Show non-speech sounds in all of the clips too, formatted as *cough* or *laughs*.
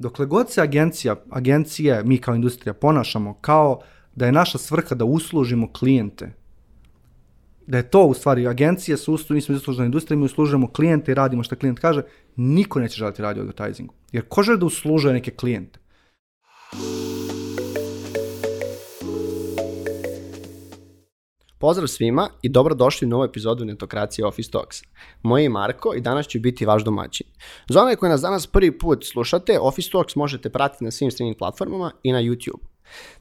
dokle god se agencija, agencije, mi kao industrija ponašamo kao da je naša svrha da uslužimo klijente, da je to u stvari agencije su uslužne, mi smo uslužna industrija, mi uslužujemo klijente i radimo što klijent kaže, niko neće želiti radio advertisingu. Jer ko želi da uslužuje neke klijente? Pozdrav svima i dobrodošli u novu epizodu Netokracije Office Talks. Moje je Marko i danas ću biti vaš domaćin. Za one koje nas danas prvi put slušate, Office Talks možete pratiti na svim streaming platformama i na YouTube.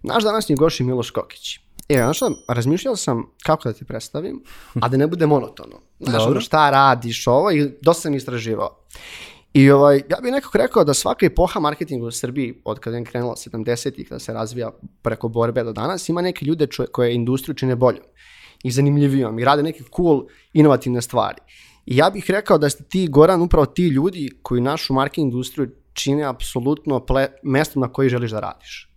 Naš današnji goš je Miloš Kokić. E, znaš šta, razmišljao sam kako da ti predstavim, a da ne bude monotono. Znaš, ono šta radiš ovo i dosta sam istraživao. I ovaj, ja bih nekako rekao da svaka epoha marketinga u Srbiji, od kada je krenula 70-ih da se razvija preko borbe do danas, ima neke ljude čo, koje industriju čine boljom i zanimljivijom i rade neke cool, inovativne stvari. I ja bih rekao da ste ti, Goran, upravo ti ljudi koji našu marketing industriju čine apsolutno ple, mestom na koji želiš da radiš.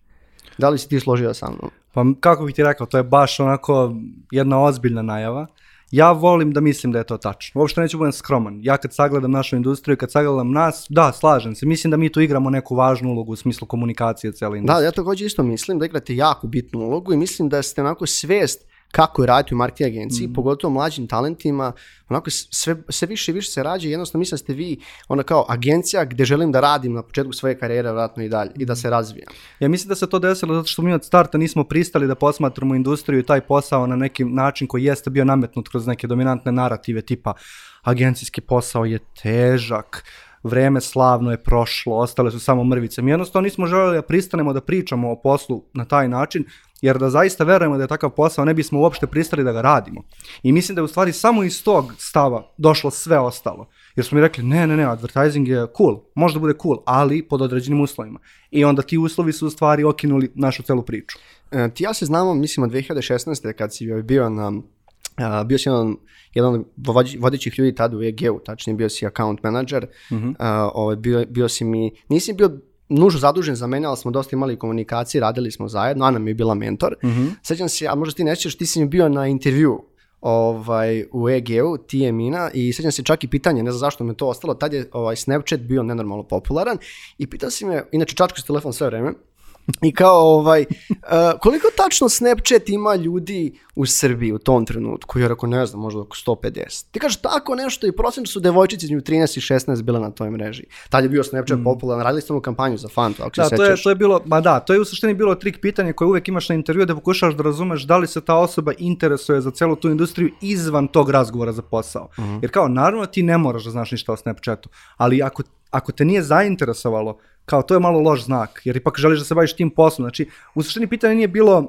Da li si ti složio sa mnom? Pa kako bih ti rekao, to je baš onako jedna ozbiljna najava. Ja volim da mislim da je to tačno. Uopšte neću budem skroman. Ja kad sagledam našu industriju, kad sagledam nas, da, slažem se. Mislim da mi tu igramo neku važnu ulogu u smislu komunikacije cele industrije. Da, ja takođe isto mislim da igrate jako bitnu ulogu i mislim da ste onako svest kako je raditi u marketing agenciji, mm. pogotovo mlađim talentima, onako sve, sve više i više se rađe, jednostavno mislim da ste vi ona kao agencija gde želim da radim na početku svoje karijere, vratno i dalje, i da se razvijam. Ja mislim da se to desilo zato što mi od starta nismo pristali da posmatramo industriju i taj posao na neki način koji jeste bio nametnut kroz neke dominantne narative tipa agencijski posao je težak, vreme slavno je prošlo, ostale su samo mrvice. Mi jednostavno nismo želeli da pristanemo da pričamo o poslu na taj način, jer da zaista verujemo da je takav posao, ne bismo uopšte pristali da ga radimo. I mislim da je u stvari samo iz tog stava došlo sve ostalo. Jer smo mi rekli, ne, ne, ne, advertising je cool, možda bude cool, ali pod određenim uslovima. I onda ti uslovi su u stvari okinuli našu celu priču. E, ti ja se znamo, mislim, od 2016. kad si bio na Uh, bio si jedan, jedan od vodećih ljudi tada u EG-u, tačnije bio si account manager, uh -huh. uh, ovaj, bio, bio si mi, nisi bio nužno zadužen za mene, ali smo dosta imali komunikacije, radili smo zajedno, Ana mi je bila mentor. Uh -huh. Sećam se, a možda ti nećeš, ti si mi bio na intervju ovaj, u EG-u, ti je Mina, i sećam se čak i pitanje, ne znam zašto me to ostalo, tad je ovaj, Snapchat bio nenormalno popularan i pitao si me, inače čačko si telefon sve vreme, I kao, ovaj, uh, koliko tačno Snapchat ima ljudi u Srbiji u tom trenutku? Ja rekao, ne znam, možda oko 150. Ti kažeš tako nešto i procent su devojčice između 13 i 16 bile na toj mreži. Tad je bio Snapchat mm. popularan, radili ste onu kampanju za Fantu, ako da, se to je, to je bilo, ma da, to je u suštini bilo trik pitanje koje uvek imaš na intervju da pokušaš da razumeš da li se ta osoba interesuje za celu tu industriju izvan tog razgovora za posao. Mm. Jer kao, naravno ti ne moraš da znaš ništa o Snapchatu, ali ako, ako te nije zainteresovalo kao to je malo loš znak, jer ipak želiš da se baviš tim poslom. Znači, u suštini pitanje nije bilo, uh,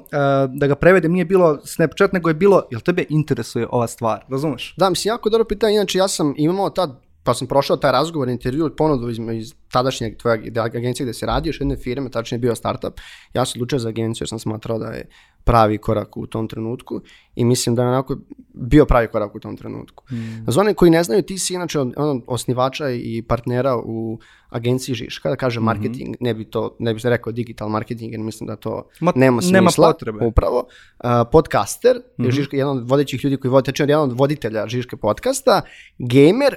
da ga prevedem, nije bilo Snapchat, nego je bilo, jel tebe interesuje ova stvar, razumeš? Da, mislim, jako dobro pitanje, inače ja sam imao tad, pa sam prošao taj razgovor, intervju, ponudu iz, iz tadašnje tvoje agencije gde se radi, još jedne firme, tačnije bio startup. Ja sam odlučio za agenciju jer sam smatrao da je pravi korak u tom trenutku i mislim da je onako bio pravi korak u tom trenutku. Mm. Za one koji ne znaju, ti si inače on, osnivača i partnera u agenciji Žiška, da kaže marketing, mm -hmm. ne bi to, ne bi se rekao digital marketing, jer mislim da to Ma, nema smisla. Nema potrebe. Upravo. Uh, podcaster, mm -hmm. Žiška, jedan od vodećih ljudi koji vodi, tečeno jedan od voditelja Žiške podcasta, gamer,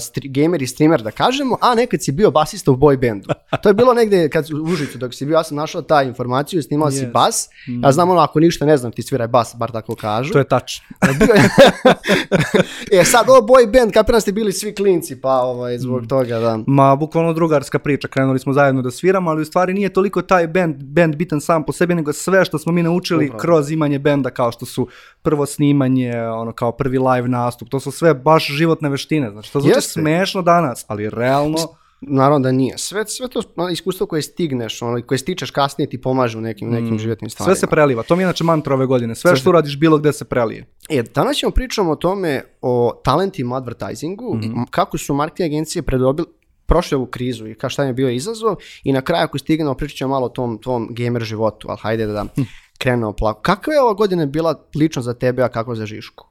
stri, gamer i streamer da kažemo, a nekad si bio basista u boy bandu. To je bilo negde kad u Užicu dok si bio, ja sam našao ta informaciju, snimao yes. si bas. Ja znam ono, ako ništa ne znam, ti sviraj bas, bar tako kažu. To je tačno. *laughs* *laughs* e sad ovo boy band, kapiram ste bili svi klinci, pa ovaj, zbog mm. toga, da. Ma, bukvalno drugarska priča, krenuli smo zajedno da sviramo, ali u stvari nije toliko taj band, band bitan sam po sebi, nego sve što smo mi naučili Upravo. kroz imanje benda, kao što su prvo snimanje, ono kao prvi live nastup, to su sve baš životne veštine, znači to zvuči Jeste. smešno danas, ali realno... Naravno da nije. Sve, sve to iskustvo koje stigneš, ono, koje stičeš kasnije ti pomaže u nekim, nekim mm. životnim stvarima. Sve se preliva. To mi je inače mantra ove godine. Sve, sve što radiš bilo gde se prelije. E, danas ćemo pričamo o tome, o talentima advertisingu, mm -hmm. kako su marketing agencije predobili, prošle ovu krizu i kao šta je bio izazov i na kraju ako stignemo pričat ćemo malo o tom, tom gamer životu, ali hajde da hm. krenemo plako. Kakva je ova godina bila lično za tebe, a kako za Žišku?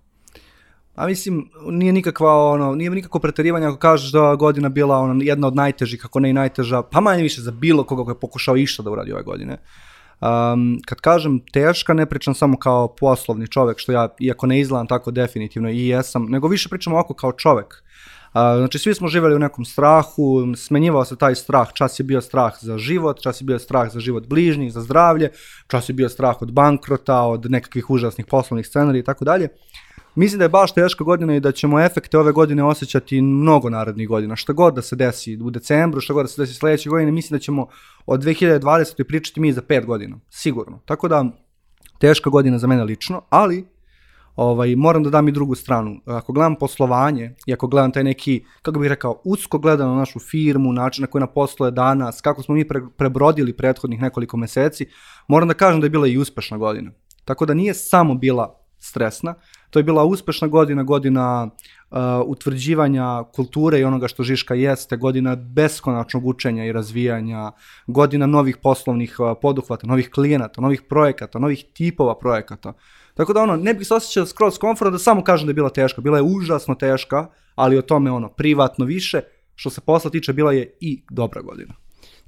A mislim, nije nikakva ono, nije nikako preterivanje ako kažeš da godina bila ono, jedna od najtežih, kako ne i najteža, pa manje više za bilo koga ko je pokušao išta da uradi ove godine. Um, kad kažem teška, ne pričam samo kao poslovni čovek, što ja, iako ne izgledam tako definitivno i jesam, nego više pričam ovako kao čovek. A, znači, svi smo živjeli u nekom strahu, smenjivao se taj strah, čas je bio strah za život, čas je bio strah za život bližnjih, za zdravlje, čas je bio strah od bankrota, od nekakvih užasnih poslovnih scenarija i tako dalje. Mislim da je baš teška godina i da ćemo efekte ove godine osjećati mnogo narednih godina. Šta god da se desi u decembru, šta god da se desi sledeće godine, mislim da ćemo od 2020. pričati mi za pet godina. Sigurno. Tako da, teška godina za mene lično, ali ovaj, moram da dam i drugu stranu. Ako gledam poslovanje i ako gledam taj neki, kako bih rekao, usko gledano našu firmu, način na koji nam posluje danas, kako smo mi pre, prebrodili prethodnih nekoliko meseci, moram da kažem da je bila i uspešna godina. Tako da nije samo bila stresna, to je bila uspešna godina, godina uh, utvrđivanja kulture i onoga što Žiška jeste, godina beskonačnog učenja i razvijanja, godina novih poslovnih uh, poduhvata, novih klijenata, novih projekata, novih tipova projekata. Tako da ono, ne bih se osjećao skroz komfortno da samo kažem da je bila teška. Bila je užasno teška, ali o tome ono, privatno više. Što se posla tiče, bila je i dobra godina.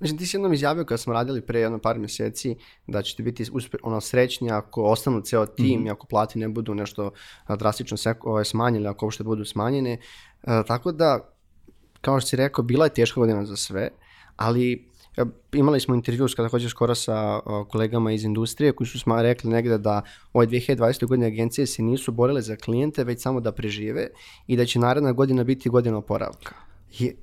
Znači, ti si jednom izjavio kada smo radili pre jedno par mjeseci da ćete biti uspe, ono, srećni ako ostanu ceo tim mm -hmm. i ako plati ne budu nešto drastično se, ovaj, smanjene, ako uopšte budu smanjene. E, tako da, kao što si rekao, bila je teška godina za sve, ali imali smo intervju kada hođe skoro sa kolegama iz industrije koji su smo rekli negde da ove 2020. godine agencije se nisu borile za klijente, već samo da prežive i da će naredna godina biti godina oporavka. Je,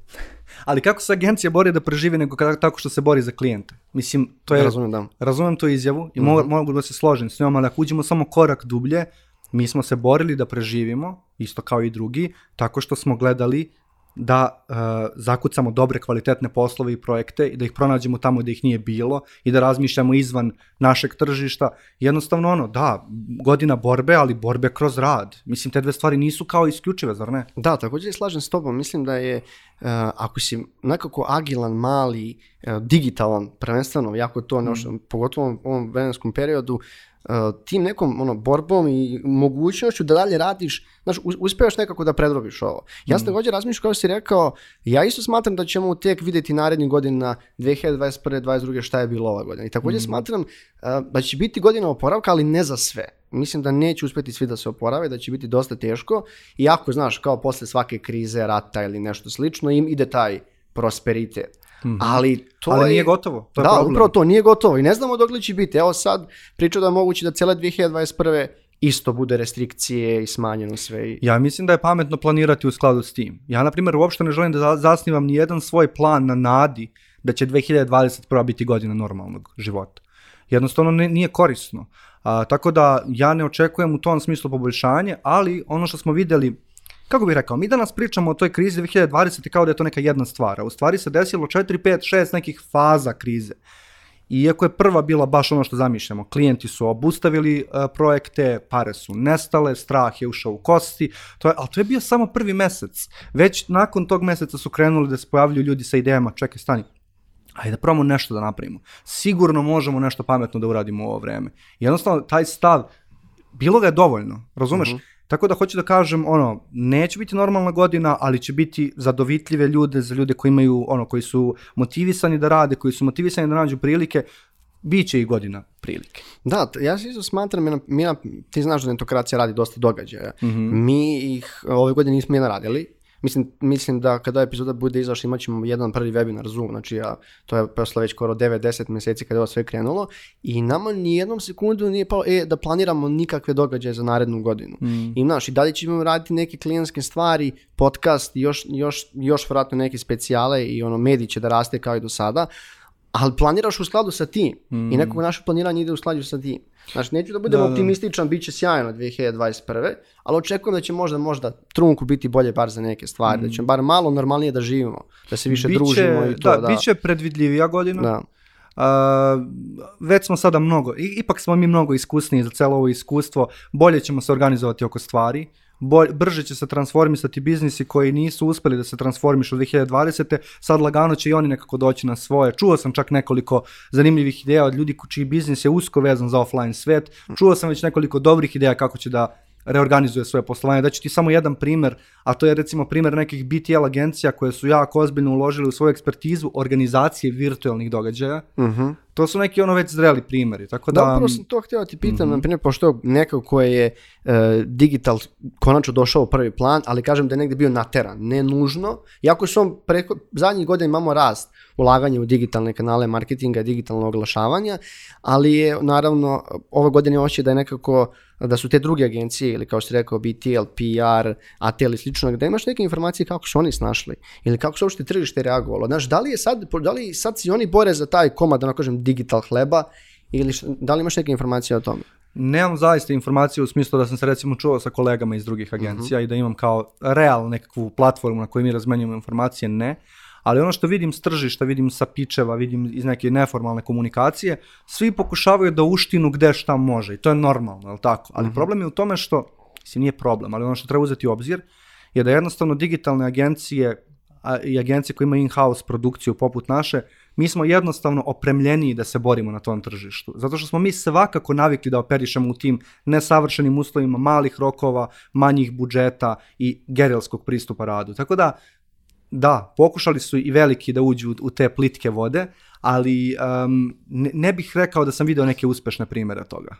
ali kako se agencija bori da preživi nego tako što se bori za klijente? Mislim, to je... Razumem, da. Razumem tu izjavu i mm -hmm. mogu da se složim s njom, ali ako uđemo samo korak dublje, mi smo se borili da preživimo, isto kao i drugi, tako što smo gledali da uh, zakucamo dobre kvalitetne poslove i projekte i da ih pronađemo tamo gde ih nije bilo i da razmišljamo izvan našeg tržišta. Jednostavno ono, da, godina borbe, ali borbe kroz rad. Mislim, te dve stvari nisu kao isključive, zar ne? Da, takođe slažem s tobom. Mislim da je, uh, ako si nekako agilan, mali, uh, digitalan, prvenstveno, jako to, mm. nešto, pogotovo u ovom vremenskom periodu, Uh, tim nekom ono, borbom i mogućnošću da dalje radiš, znaš, uspevaš nekako da predrobiš ovo. Ja sam mm. takođe razmišljam, kao si rekao, ja isto smatram da ćemo tek videti naredni godina 2021. 2022. šta je bilo ova godina. I takođe mm. smatram uh, da će biti godina oporavka, ali ne za sve. Mislim da neće uspeti svi da se oporave, da će biti dosta teško. I ako, znaš, kao posle svake krize, rata ili nešto slično, im ide taj prosperitet. Mm -hmm. Ali to Ali je, nije gotovo. To je da, problem. upravo to, nije gotovo i ne znamo dok li će biti. Evo sad pričao da je moguće da cele 2021 isto bude restrikcije i smanjeno sve. I... Ja mislim da je pametno planirati u skladu s tim. Ja, na primjer, uopšte ne želim da zasnivam ni jedan svoj plan na nadi da će 2021. biti godina normalnog života. Jednostavno ne, nije korisno. A, tako da ja ne očekujem u tom smislu poboljšanje, ali ono što smo videli kako bih rekao, mi danas pričamo o toj krizi 2020 kao da je to neka jedna stvar, a u stvari se desilo 4, 5, 6 nekih faza krize. Iako je prva bila baš ono što zamišljamo, klijenti su obustavili uh, projekte, pare su nestale, strah je ušao u kosti, to je, ali to je bio samo prvi mesec. Već nakon tog meseca su krenuli da se pojavljuju ljudi sa idejama, čekaj, stani, ajde da probamo nešto da napravimo. Sigurno možemo nešto pametno da uradimo u ovo vreme. Jednostavno, taj stav, bilo ga je dovoljno, razumeš? Mm -hmm. Tako da hoću da kažem, ono, neće biti normalna godina, ali će biti za dovitljive ljude, za ljude koji imaju, ono, koji su motivisani da rade, koji su motivisani da nađu prilike, Biće i godina prilike. Da, ja se isto smatram, mi, ti znaš da netokracija radi dosta događaja. Mm -hmm. Mi ih ove godine nismo jedna radili, Mislim, mislim da kada epizoda bude izašla imat ćemo jedan prvi webinar Zoom, znači ja, to je posle već skoro 9-10 meseci kada je ovo sve krenulo i nama ni jednom sekundu nije palo e, da planiramo nikakve događaje za narednu godinu. Mm. I znaš, i dalje ćemo raditi neke klijenske stvari, podcast još, još, još vratno neke specijale i ono, medij će da raste kao i do sada, ali planiraš u skladu sa tim mm. i nekog naše planiranje ide u skladu sa tim. Znači, neću da budem da, da. optimističan, bit će sjajno 2021. Ali očekujem da će možda, možda trunku biti bolje bar za neke stvari, mm. da ćemo bar malo normalnije da živimo, da se više biće, družimo i to. Da, da. bit će predvidljivija godina. Da. Uh, već smo sada mnogo, ipak smo mi mnogo iskusniji za celo ovo iskustvo, bolje ćemo se organizovati oko stvari, bolj, brže će se transformisati biznisi koji nisu uspeli da se transformišu u 2020. Sad lagano će i oni nekako doći na svoje. Čuo sam čak nekoliko zanimljivih ideja od ljudi čiji biznis je usko vezan za offline svet. Čuo sam već nekoliko dobrih ideja kako će da reorganizuje svoje poslovanje. Daću ti samo jedan primer, a to je recimo primjer nekih BTL agencija koje su jako ozbiljno uložili u svoju ekspertizu organizacije virtualnih događaja. Mhm. To su neki ono već zreli primjeri, tako da... Da, upravo sam to htio da ti pitam, Mhm. na primjer, pošto neko ko je e, digital konačno došao u prvi plan, ali kažem da je negdje bio nateran, ne nužno, iako su on preko, zadnjih godina imamo rast ulaganje u digitalne kanale marketinga, digitalno oglašavanja, ali je naravno ove godine oči da je nekako da su te druge agencije ili kao što rekao BTL, PR, ATL i slično, da imaš neke informacije kako su oni snašli ili kako su uopšte tržište reagovalo. Znaš, da li je sad, da li sad se oni bore za taj komad, da ono kažem, digital hleba ili šta- da li imaš neke informacije o tome? Nemam zaista informacije u smislu da sam se recimo čuo sa kolegama iz drugih agencija i da imam kao real nekakvu platformu na kojoj mi razmenjujemo informacije, ne. Ali ono što vidim s tržišta, vidim sa pičeva, vidim iz neke neformalne komunikacije, svi pokušavaju da uštinu gde šta može i to je normalno, je tako? Ali problem je u tome što, mislim nije problem, ali ono što treba uzeti u obzir je da jednostavno digitalne agencije i agencije koje imaju in-house produkciju poput naše, mi smo jednostavno opremljeniji da se borimo na tom tržištu. Zato što smo mi svakako navikli da operišemo u tim nesavršenim uslovima malih rokova, manjih budžeta i gerilskog pristupa radu. Tako da, da, pokušali su i veliki da uđu u, te plitke vode, ali um, ne, ne bih rekao da sam video neke uspešne primere toga.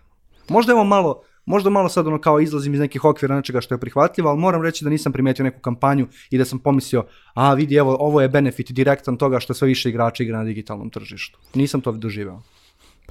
Možda je ovo malo, možda malo sad ono kao izlazim iz nekih okvira nečega što je prihvatljivo, ali moram reći da nisam primetio neku kampanju i da sam pomislio, a vidi evo, ovo je benefit direktan toga što sve više igrača igra na digitalnom tržištu. Nisam to doživeo.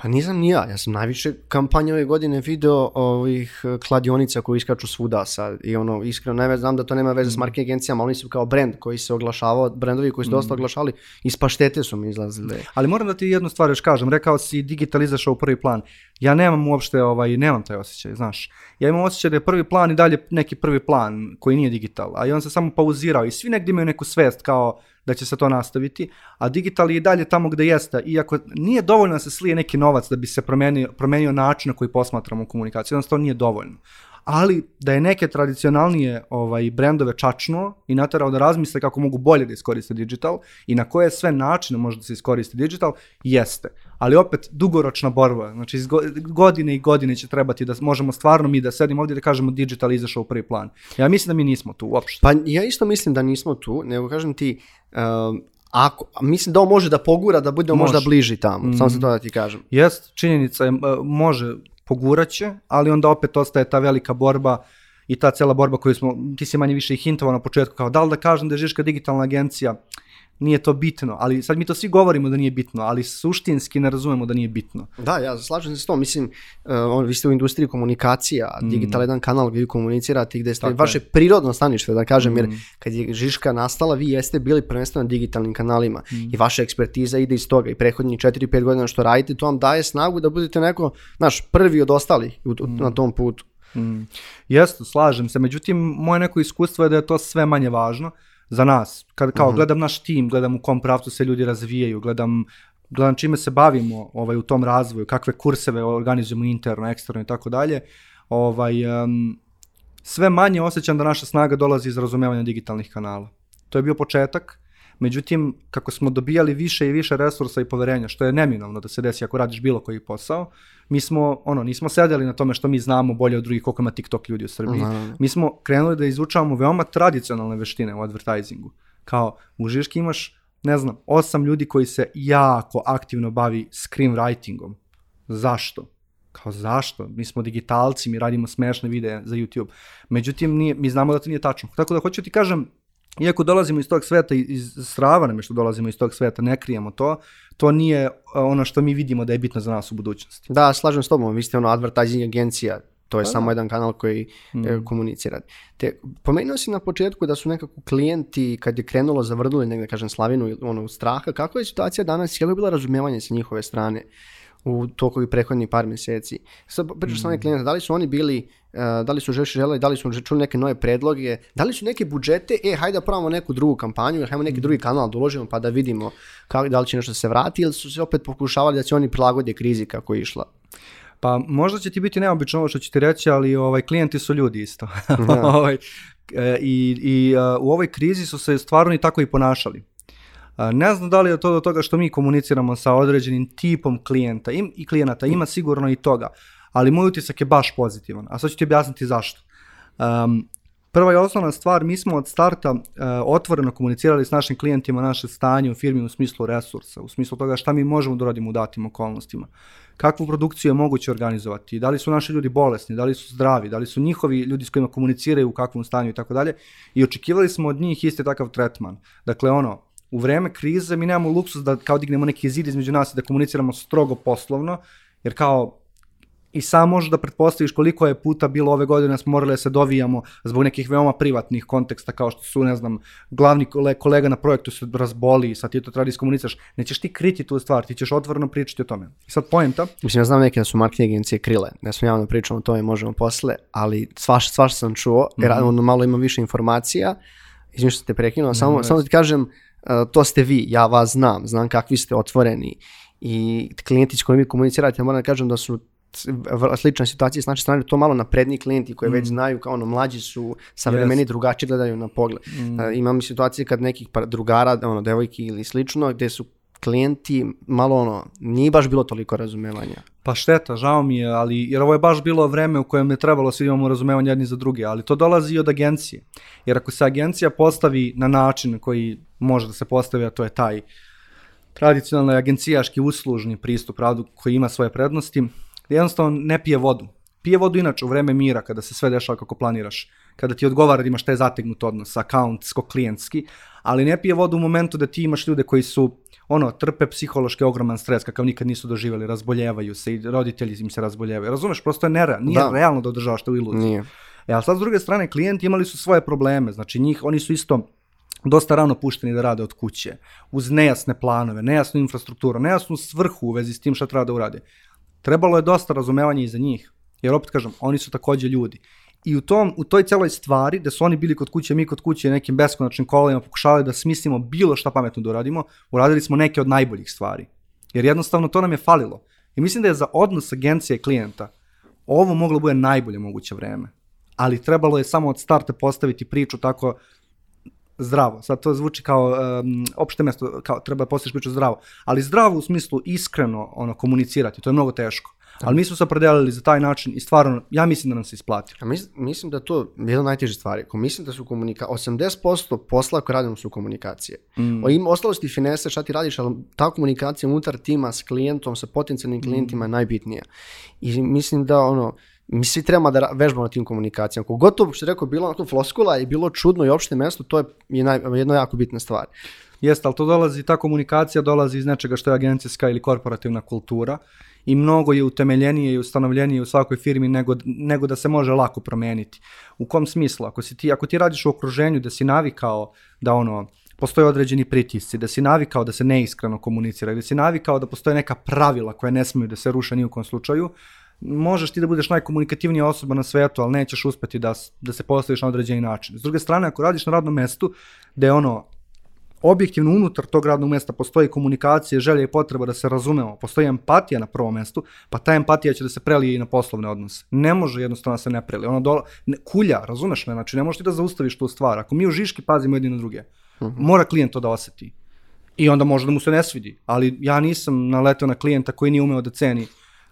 Pa nisam ni ja, ja sam najviše kampanje ove godine video ovih eh, kladionica koji iskaču svuda sad i ono, iskreno ne znam da to nema veze s marketing agencijama, ali oni su kao brand koji se oglašavao, brendovi koji su dosta oglašavali, iz paštete su mi izlazile. Ali moram da ti jednu stvar još kažem, rekao si digital izašao u prvi plan. Ja nemam uopšte, ovaj, nemam taj osjećaj, znaš. Ja imam osjećaj da je prvi plan i dalje neki prvi plan koji nije digital, a i on se samo pauzirao i svi negdje imaju neku svest kao da će se to nastaviti, a digital je i dalje tamo gde jeste, iako nije dovoljno da se slije neki novac da bi se promenio, promenio način na koji posmatramo komunikaciju, jednostavno nije dovoljno. Ali da je neke tradicionalnije ovaj, brendove čačnuo i naterao da razmisle kako mogu bolje da iskoriste digital i na koje sve načine može da se iskoristi digital, jeste. Ali opet dugoročna borba, znači godine i godine će trebati da možemo stvarno mi da sedimo ovdje da kažemo digital izašao u prvi plan. Ja mislim da mi nismo tu uopšte. Pa ja isto mislim da nismo tu, nego kažem ti, um, ako, mislim da on može da pogura da možda Može. bliži tamo, samo se to da ti kažem. Jest, činjenica je, može, poguraće, ali onda opet ostaje ta velika borba i ta cela borba koju smo, ti si manje više i hintovao na početku, kao da li da kažem da je Žiška digitalna agencija, nije to bitno, ali sad mi to svi govorimo da nije bitno, ali suštinski ne razumemo da nije bitno. Da, ja slažem se s tom. Mislim, uh, vi ste u industriji komunikacija, digital je jedan kanal gdje vi komunicirate i gdje ste Tako vaše je. prirodno stanište, da kažem, jer kad je Žiška nastala, vi jeste bili prvenstveno na digitalnim kanalima i vaša ekspertiza ide iz toga i prethodnih 4-5 godina što radite, to vam daje snagu da budete neko, naš, prvi od ostalih u- u- na tom putu. Mm. Jeste, slažem se, međutim, moje neko iskustvo je da je to sve manje važno za nas. Kad kao gledam naš tim, gledam u kom pravcu se ljudi razvijaju, gledam gledam čime se bavimo ovaj, u tom razvoju, kakve kurseve organizujemo interno, eksterno i tako dalje, ovaj, em, sve manje osjećam da naša snaga dolazi iz razumevanja digitalnih kanala. To je bio početak, međutim, kako smo dobijali više i više resursa i poverenja, što je neminovno da se desi ako radiš bilo koji posao, mi smo, ono, nismo sedeli na tome što mi znamo bolje od drugih koliko ima TikTok ljudi u Srbiji. Naravno. Mi smo krenuli da izučavamo veoma tradicionalne veštine u advertisingu. Kao, u Žiški imaš, ne znam, osam ljudi koji se jako aktivno bavi screenwritingom. Zašto? Kao zašto? Mi smo digitalci, mi radimo smešne videe za YouTube. Međutim, nije, mi znamo da to nije tačno. Tako da hoću ti kažem, iako dolazimo iz tog sveta, iz strava nam je što dolazimo iz tog sveta, ne krijemo to, to nije e, ono što mi vidimo da je bitno za nas u budućnosti. Da, slažem s tobom, vi ste ono advertising agencija, to je Pa samo jedan kanal koji e, komunicira. Te, pomenuo si na početku da su nekako klijenti, kad je krenulo, zavrnuli negdje, kažem, slavinu ili ono, straha. Kakva je situacija danas? Kako je bilo razumijevanje sa njihove strane u toku ovih prethodnih par mjeseci? Sad pričaš sa onih klijenta, da li su oni bili, da li su žeš želeli, da li su čuli neke nove predloge, da li su neke budžete, e, hajde da probamo neku drugu kampanju, hajmo neki drugi kanal da uložimo pa da vidimo kako, da li će nešto se vrati, ili su se opet pokušavali da se oni prilagode krizi kako je išla? Pa možda će ti biti neobično ovo što ću ti reći, ali ovaj klijenti su ljudi isto. *laughs* ovaj, e, I i e, u ovoj krizi su se stvarno i tako i ponašali. E, Ne znam da li je to do toga što mi komuniciramo sa određenim tipom klijenta im, i klijenata, ima sigurno i toga, ali moj utisak je baš pozitivan, a sad ću ti objasniti zašto. Um, Prva i osnovna stvar, mi smo od starta uh, otvoreno komunicirali s našim klijentima naše stanje u firmi u smislu resursa, u smislu toga šta mi možemo da uradimo u datim okolnostima, kakvu produkciju je moguće organizovati, da li su naši ljudi bolesni, da li su zdravi, da li su njihovi ljudi s kojima komuniciraju u kakvom stanju i tako dalje. I očekivali smo od njih isti takav tretman. Dakle, ono, u vreme krize mi nemamo luksus da kao dignemo neki zid između nas i da komuniciramo strogo poslovno, jer kao i sam možeš da pretpostaviš koliko je puta bilo ove godine da smo morali da se dovijamo zbog nekih veoma privatnih konteksta kao što su, ne znam, glavni kolega na projektu se razboli, sad ti to treba da iskomuniciraš, nećeš ti kriti tu stvar, ti ćeš otvoreno pričati o tome. I sad poenta. Mislim, ja znam neke da su marketing agencije krile, ne smo javno pričamo o tome, možemo posle, ali svaš, svaš sam čuo, jer mm -hmm. ono malo ima više informacija, izvim što ste prekinuo, samo, samo da ti kažem, uh, to ste vi, ja vas znam, znam kakvi ste otvoreni i klijenti s kojim vi komunicirate, moram da kažem da su slična situacija s naše strane, to malo napredni klijenti koji mm. već znaju kao ono mlađi su, savremeni yes. drugačije gledaju na pogled. Mm. Uh, imam situacije kad nekih drugara, ono, devojki ili slično, gde su klijenti malo ono, nije baš bilo toliko razumevanja. Pa šteta, žao mi je, ali jer ovo je baš bilo vreme u kojem je trebalo svi imamo razumevanje jedni za druge, ali to dolazi i od agencije. Jer ako se agencija postavi na način koji može da se postavi, a to je taj tradicionalni agencijaški uslužni pristup pravdu koji ima svoje prednosti, jednostavno ne pije vodu. Pije vodu inače u vreme mira, kada se sve dešava kako planiraš, kada ti odgovara da imaš taj zategnut odnos, accountsko-klijentski, ali ne pije vodu u momentu da ti imaš ljude koji su ono, trpe psihološki ogroman stres, kakav nikad nisu doživjeli, razboljevaju se i roditelji im se razboljevaju. Razumeš, prosto je nerealno, nije da. realno da održavaš te u iluziji. Nije. E, ali sad s druge strane, klijenti imali su svoje probleme, znači njih, oni su isto dosta rano pušteni da rade od kuće, uz nejasne planove, nejasnu infrastrukturu, nejasnu svrhu u vezi s tim šta treba da urade trebalo je dosta razumevanja i za njih. Jer opet kažem, oni su takođe ljudi. I u, tom, u toj celoj stvari, da su oni bili kod kuće, mi kod kuće nekim beskonačnim kolima pokušavali da smislimo bilo šta pametno da uradimo, uradili smo neke od najboljih stvari. Jer jednostavno to nam je falilo. I mislim da je za odnos agencije i klijenta ovo moglo bude najbolje moguće vreme. Ali trebalo je samo od starta postaviti priču tako zdravo. Sad to zvuči kao um, opšte mesto, kao treba da postaviš priču zdravo. Ali zdravo u smislu iskreno ono, komunicirati, to je mnogo teško. Ali mi smo se opredelili za taj način i stvarno, ja mislim da nam se isplati. A mis, mislim da to je jedna od najtežih stvari. Ako mislim da su komunika 80% posla koje radimo su komunikacije. Mm. O im ostalosti finese, šta ti radiš, ali ta komunikacija unutar tima s klijentom, sa potencijalnim klijentima mm. je najbitnija. I mislim da ono, mi svi trebamo da vežbamo na tim komunikacijama. Kogotovo, što je rekao, bilo onako floskula i bilo čudno i opšte mesto, to je jedna jako bitna stvar. Jeste, ali to dolazi, ta komunikacija dolazi iz nečega što je agencijska ili korporativna kultura i mnogo je utemeljenije i ustanovljenije u svakoj firmi nego, nego da se može lako promeniti. U kom smislu? Ako, si ti, ako ti radiš u okruženju da si navikao da ono, postoje određeni pritisci, da si navikao da se neiskreno komunicira, da si navikao da postoje neka pravila koje ne smiju da se ruše ni u kom slučaju, možeš ti da budeš najkomunikativnija osoba na svetu, ali nećeš uspeti da, da se postaviš na određeni način. S druge strane, ako radiš na radnom mestu, da je ono, objektivno unutar tog radnog mesta postoji komunikacija, želja i potreba da se razumemo, postoji empatija na prvom mestu, pa ta empatija će da se prelije i na poslovne odnose. Ne može jednostavno da se ne prelije. Ono dola, ne, kulja, razumeš me, znači ne možeš ti da zaustaviš tu stvar. Ako mi u Žiški pazimo jedni na druge, uh mhm. -huh. mora klijent to da oseti. I onda može da mu se ne svidi. Ali ja nisam naletao na klijenta koji nije umeo da ceni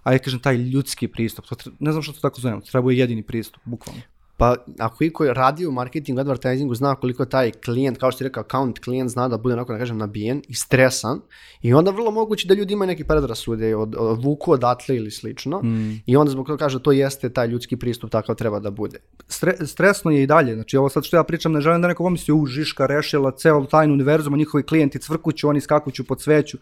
ajde kažem, taj ljudski pristup. To, ne znam što to tako zovem, treba je jedini pristup, bukvalno. Pa ako i koji radi u marketingu, advertisingu, zna koliko taj klijent, kao što ti rekao, account klijent zna da bude onako, da kažem, nabijen i stresan i onda vrlo moguće da ljudi imaju neki predrasude od, od vuku odatle ili slično mm. i onda zbog toga kaže to jeste taj ljudski pristup takav treba da bude. Stre, stresno je i dalje, znači ovo sad što ja pričam, ne želim da neko pomisli, u Žiška rešila ceo tajnu univerzuma, njihovi klijenti cvrkuću, oni skakuću pod sveću.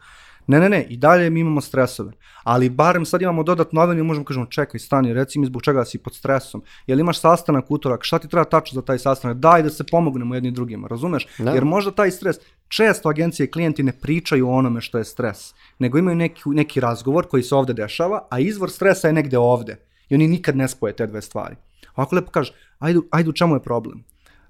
Ne, ne, ne, i dalje mi imamo stresove. Ali barem sad imamo dodatno aveniju i možemo kažemo čekaj, stani, reci mi zbog čega si pod stresom. Jel imaš sastanak utorak, šta ti treba tačno za taj sastanak? Daj da se pomognemo jedni drugima, razumeš? Da. Jer možda taj stres, često agencije i klijenti ne pričaju o onome što je stres, nego imaju neki, neki razgovor koji se ovde dešava, a izvor stresa je negde ovde. I oni nikad ne spoje te dve stvari. Ovako lepo kaže, ajde, ajde u čemu je problem?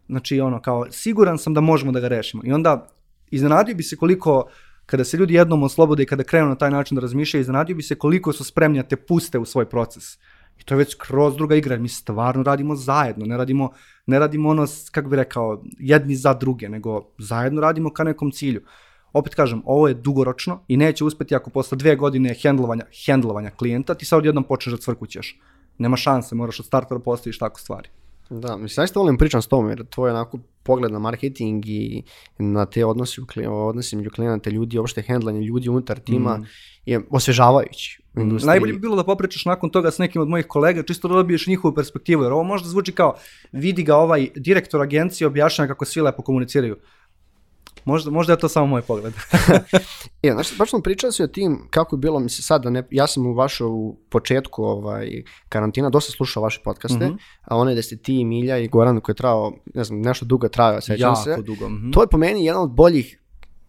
Znači, ono, kao, siguran sam da možemo da ga rešimo. I onda, iznenadio bi se koliko kada se ljudi jednom oslobode i kada krenu na taj način da razmišljaju, iznenadio bi se koliko su spremni da te puste u svoj proces. I to je već kroz druga igra, mi stvarno radimo zajedno, ne radimo, ne radimo ono, kako bi rekao, jedni za druge, nego zajedno radimo ka nekom cilju. Opet kažem, ovo je dugoročno i neće uspeti ako posle dve godine hendlovanja, hendlovanja klijenta ti sad odjednom počneš da cvrkućeš. Nema šanse, moraš od starta da postaviš tako stvari. Da, mislim, zaista volim pričam s tobom, jer tvoj onako pogled na marketing i na te odnose, odnose među klijenata ljudi, uopšte hendlanje ljudi unutar tima Mm. je osvežavajući u industriji. Najbolje bi bilo da popričaš nakon toga s nekim od mojih kolega, čisto da dobiješ njihovu perspektivu, jer ovo možda zvuči kao, vidi ga ovaj direktor agencije objašnjava kako svi lepo komuniciraju. Možda, možda je to samo moj pogled. *laughs* *laughs* E, znaš, baš smo pričali si o tim kako je bilo, mislim sad, da ne, ja sam u vašu u početku ovaj, karantina dosta slušao vaše podcaste, Mhm. a one da ste ti, Milja i Goran koji je trajao, ne znam, nešto dugo trajao, sećam jako se. dugo. mhm. To je po meni jedan od boljih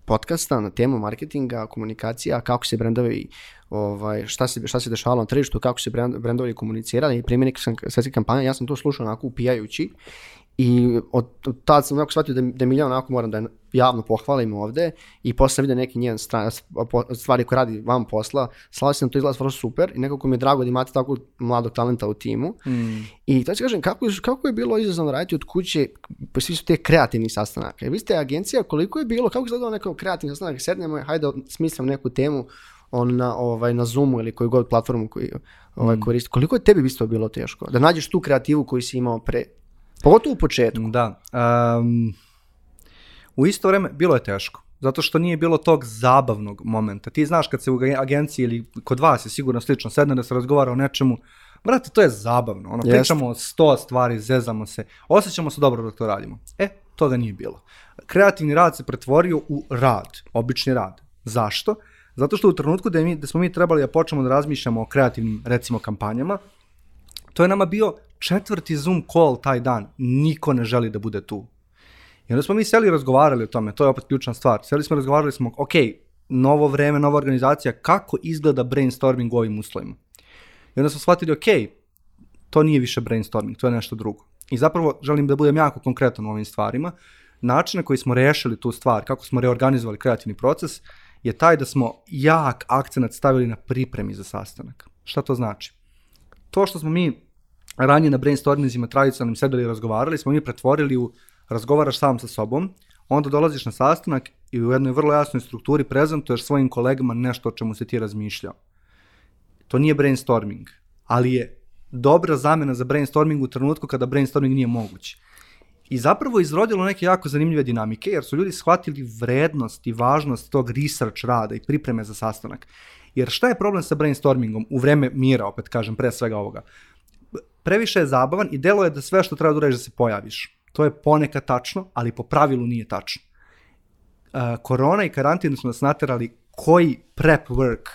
podcasta na temu marketinga, komunikacija, kako se brendovi, ovaj, šta, se, šta se dešavalo na tržištu, kako se brend, brendovi komunicirali i primjenik sam svetske kampanje, ja sam to slušao onako upijajući i od, od tad sam onako shvatio da, da Milja onako moram da javno pohvalim ovde i posle vidio neki njen stvari koje radi vam posla, slavio sam to izgleda stvarno super i nekako mi je drago da imate tako mladog talenta u timu Mm. i to ću kažem, kako, je- kako je bilo izazovno raditi od kuće, pa svi su te kreativni sastanaka. Vi ste agencija, koliko je bilo, kako je izgledao neko kreativni sastanak, sednemo hajde smislimo neku temu on na, ovaj, na Zoomu ili koju god platformu koju ovaj, koristi. Koliko je tebi isto bilo teško? Da nađeš tu kreativu koju si imao pre. Pogotovo u početku. Da. Um, u isto vreme bilo je teško. Zato što nije bilo tog zabavnog momenta. Ti znaš kad se u ag- agenciji ili kod vas je sigurno slično sedne da se razgovara o nečemu, brate, to je zabavno. Ono, Jeste. pričamo o sto stvari, zezamo se, osjećamo se dobro dok to radimo. E, toga nije bilo. Kreativni rad se pretvorio u rad, obični rad. Zašto? Zato što u trenutku da, mi, da smo mi trebali da počnemo da razmišljamo o kreativnim, recimo, kampanjama, to je nama bio četvrti Zoom call taj dan. Niko ne želi da bude tu. I onda smo mi seli i razgovarali o tome, to je opet ključna stvar. Seli smo i razgovarali smo, ok, novo vreme, nova organizacija, kako izgleda brainstorming u ovim uslovima? I onda smo shvatili, ok, to nije više brainstorming, to je nešto drugo. I zapravo želim da budem jako konkretan u ovim stvarima. Način na koji smo rešili tu stvar, kako smo reorganizovali kreativni proces, je taj da smo jak akcenat stavili na pripremi za sastanak. Šta to znači? To što smo mi ranije na brainstormingzima tradicionalnim sedeli i razgovarali, smo mi pretvorili u razgovaraš sam sa sobom, onda dolaziš na sastanak i u jednoj vrlo jasnoj strukturi prezentuješ svojim kolegama nešto o čemu se ti razmišljao. To nije brainstorming, ali je dobra zamena za brainstorming u trenutku kada brainstorming nije moguć. I zapravo izrodilo neke jako zanimljive dinamike, jer su ljudi shvatili vrednost i važnost tog research rada i pripreme za sastanak. Jer šta je problem sa brainstormingom u vreme mira, opet kažem, pre svega ovoga? Previše je zabavan i delo je da sve što treba da uradiš da se pojaviš. To je ponekad tačno, ali po pravilu nije tačno. Uh, korona i karantin su nas naterali koji prep work,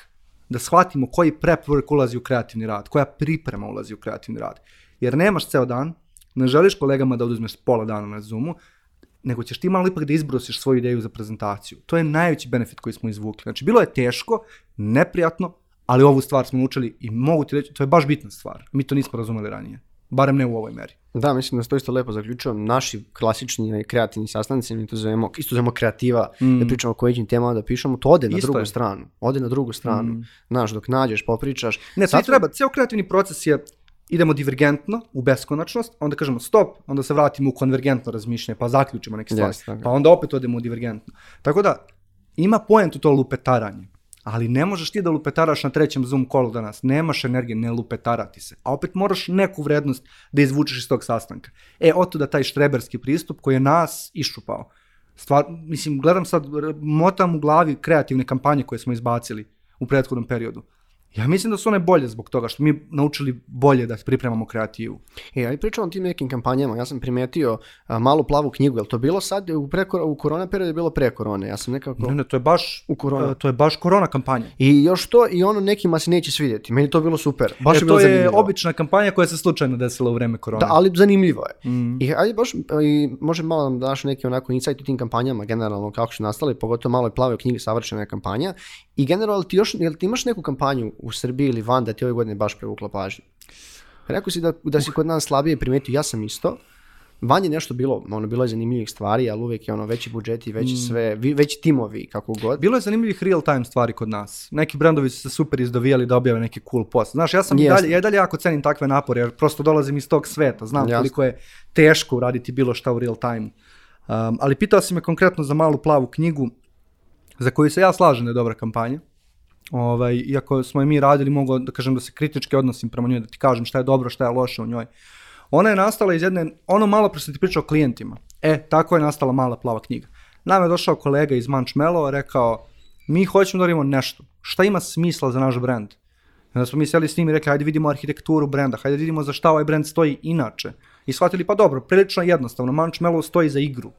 da shvatimo koji prep work ulazi u kreativni rad, koja priprema ulazi u kreativni rad. Jer nemaš ceo dan, ne želiš kolegama da oduzmeš pola dana na Zoomu, nego ćeš ti malo ipak da izbrosiš svoju ideju za prezentaciju. To je najveći benefit koji smo izvukli. Znači, bilo je teško, neprijatno, ali ovu stvar smo naučili i mogu ti reći, to je baš bitna stvar. Mi to nismo razumeli ranije. Barem ne u ovoj meri. Da, mislim da se to isto lepo zaključio. Naši klasični kreativni sastanci, mi to zovemo, isto zovemo kreativa, Mm. da pričamo o kojim temama da pišemo, to ode na Isto drugu je. stranu. Ode na drugu stranu. Mm. Znaš, dok nađeš, popričaš. Ne, Sad svi smo- treba, ceo kreativni proces je idemo divergentno u beskonačnost, onda kažemo stop, onda se vratimo u konvergentno razmišljanje, pa zaključimo neke stvari, tako je. pa onda opet odemo u divergentno. Tako da, ima poentu to lupetaranje, ali ne možeš ti da lupetaraš na trećem Zoom callu danas, nemaš energije, ne lupetarati se, a opet moraš neku vrednost da izvučeš iz tog sastanka. E, otuda taj štreberski pristup koji je nas iščupao. Stvar, mislim, gledam sad, motam u glavi kreativne kampanje koje smo izbacili u prethodnom periodu. Ja mislim da su one bolje zbog toga što mi naučili bolje da pripremamo kreativu. E, ali pričamo o tim nekim kampanjama. Ja sam primetio a, malu plavu knjigu. Je to bilo sad u, pre, u korona periodu je bilo pre korone? Ja sam nekako... Ne, ne, to je baš U korona. e, to je baš korona kampanja. I još to, i ono nekima se neće svidjeti. Meni to bilo super. Baš E, je bilo to je zanimljivo. obična kampanja koja se slučajno desila u vreme korone. Da, ali zanimljivo je. Mm. I ajde baš, i može malo da nam daš neki onako insight u tim kampanjama, generalno kako su nastale, pogotovo malo je plave u knjigi savršena kampanja. I generalno, ti, još, jel ti imaš neku kampanju u Srbiji ili van da ti ove godine baš prevukla pažnju? Rekao si da, da si kod nas slabije primetio, ja sam isto. Van je nešto bilo, ono, bilo je zanimljivih stvari, ali uvijek je ono veći budžeti, veći sve, vi, veći timovi, kako god. Bilo je zanimljivih real time stvari kod nas. Neki brendovi su se super izdovijali da objave neki cool post. Znaš, ja sam i dalje, ja i dalje jako cenim takve napore, jer prosto dolazim iz tog sveta. Znam Jasno. koliko je teško uraditi bilo šta u real time. Um, ali pitao si me konkretno za malu plavu knjigu, za koju se ja slažem da je dobra kampanja. Ovaj, iako smo je mi radili, mogu da kažem da se kritički odnosim prema njoj, da ti kažem šta je dobro, šta je loše u njoj. Ona je nastala iz jedne, ono malo pre ti pričao o klijentima. E, tako je nastala mala plava knjiga. Nama je došao kolega iz Manchmelo, rekao, mi hoćemo da radimo nešto. Šta ima smisla za naš brand? I onda smo mi seli s njim i rekli, hajde vidimo arhitekturu brenda, hajde vidimo za šta ovaj brend stoji inače. I shvatili, pa dobro, prilično jednostavno, Manchmelo stoji za igru.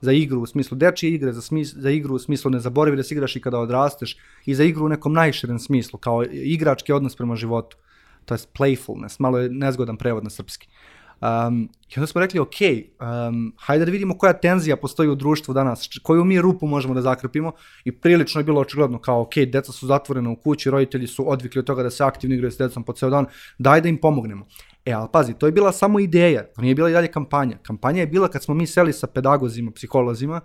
Za igru u smislu dečije igre, za, smis, za igru u smislu ne zaboravi da se igraš i kada odrasteš i za igru u nekom najširem smislu, kao igrački odnos prema životu. To je playfulness, malo je nezgodan prevod na srpski. Um, I onda smo rekli, ok, um, hajde da vidimo koja tenzija postoji u društvu danas, koju mi rupu možemo da zakrpimo i prilično je bilo očigledno kao, ok, deca su zatvorena u kući, roditelji su odvikli od toga da se aktivno igraju s decom po ceo dan, daj da im pomognemo. E, ali pazi, to je bila samo ideja, to nije bila i dalje kampanja. Kampanja je bila kad smo mi seli sa pedagozima, psiholozima,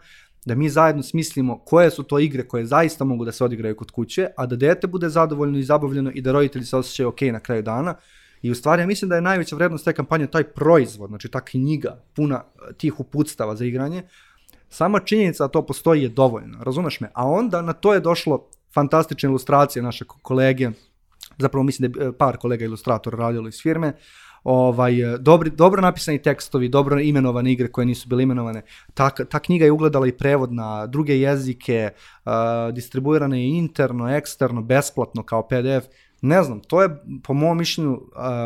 da mi zajedno smislimo koje su to igre koje zaista mogu da se odigraju kod kuće, a da dete bude zadovoljno i zabavljeno i da roditelji se osjećaju ok na kraju dana, I u stvari ja mislim da je najveća vrednost te kampanje taj proizvod, znači ta knjiga puna eh, tih uputstava za igranje. Sama činjenica da to postoji je dovoljna, razumeš me? A onda na to je došlo fantastične ilustracije naše kolege, zapravo mislim da je eh, par kolega ilustratora radilo iz firme, ovaj, eh, dobri, dobro napisani tekstovi, dobro imenovane igre koje nisu bile imenovane. Ta, ta knjiga je ugledala i prevod na druge jezike, uh, distribuirana je interno, eksterno, besplatno kao PDF. Ne znam, to je po mom mišljenju uh,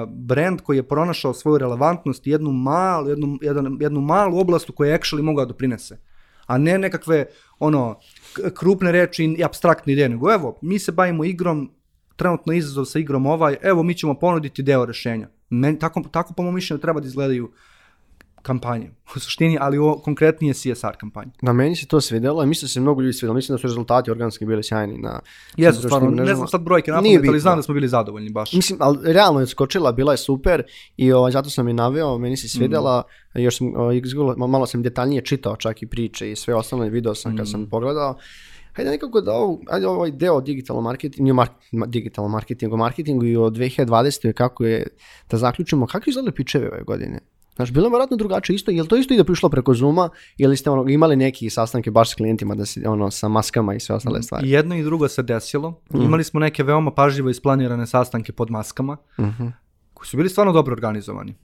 brand koji je pronašao svoju relevantnost i jednu malu, jednu, jedan, jednu malu oblast u kojoj actually mogao da doprinese. A ne nekakve ono krupne reči i abstraktne ideje, nego evo, mi se bavimo igrom, trenutno izazov sa igrom ovaj, evo mi ćemo ponuditi deo rešenja. Men, tako, tako po mom mišljenju treba da izgledaju kampanje *laughs* u suštini, ali ovo konkretnije CSR kampanje. Na meni se to svidelo i mislim da se mnogo ljudi svidelo. Mislim da su rezultati organski bili sjajni na Jesu, stvarno, ne znam sad brojke na pamet, ali znam da smo bili zadovoljni baš. Mislim, ali realno je skočila, bila je super i ovaj, zato sam je naveo, meni se svidela, mm. još sam, ovaj, malo sam detaljnije čitao čak i priče i sve ostalo video sam mm. kad sam pogledao. Hajde nekako da ovo, ajde ovaj deo digitalno marketingu, mark, digitalno marketingu, marketingu i o 2020. kako je, da zaključimo, kako izgledali pičeve ove godine? Znaš, bilo je vjerojatno drugačije isto, je li to isto i da prišlo preko Zuma ili ste ono, imali neki sastanke baš s klijentima da se, ono, sa maskama i sve ostale stvari? I jedno i drugo se desilo. Mm. Imali smo neke veoma pažljivo isplanirane sastanke pod maskama, mm -hmm. koji su bili stvarno dobro organizovani.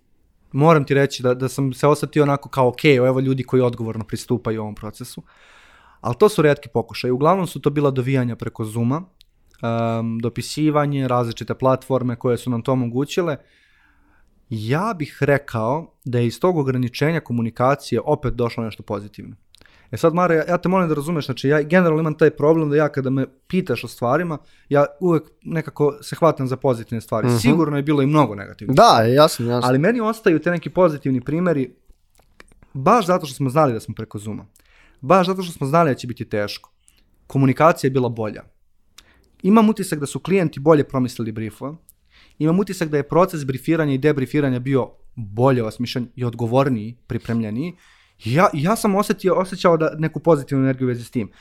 Moram ti reći da, da sam se osetio onako kao ok, evo ljudi koji odgovorno pristupaju ovom procesu. Ali to su redki pokušaj. Uglavnom su to bila dovijanja preko Zuma, um, dopisivanje, različite platforme koje su nam to omogućile. Ja bih rekao da je iz tog ograničenja komunikacije opet došlo nešto pozitivno. E sad, Mara, ja, ja te molim da razumeš, znači ja generalno imam taj problem da ja kada me pitaš o stvarima, ja uvek nekako se hvatam za pozitivne stvari. Mm -hmm. Sigurno je bilo i mnogo negativnih. Da, jasno, jasno. Ali meni ostaju te neki pozitivni primeri baš zato što smo znali da smo preko Zuma. Baš zato što smo znali da će biti teško. Komunikacija je bila bolja. Imam utisak da su klijenti bolje promislili briefove, imam utisak da je proces brifiranja i debrifiranja bio bolje osmišljen i odgovorniji, pripremljeniji. Ja, ja sam osetio, osjećao da neku pozitivnu energiju vezi s tim.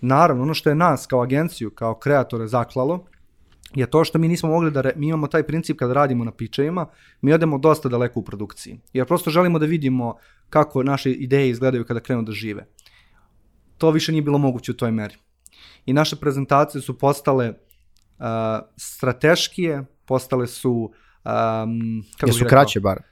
Naravno, ono što je nas kao agenciju, kao kreatore zaklalo, je to što mi nismo mogli da, re, mi imamo taj princip kada radimo na pičevima, mi odemo dosta daleko u produkciji. Jer prosto želimo da vidimo kako naše ideje izgledaju kada krenu da žive. To više nije bilo moguće u toj meri. I naše prezentacije su postale uh, strateškije, postale su... Um, kako Jesu kraće bar.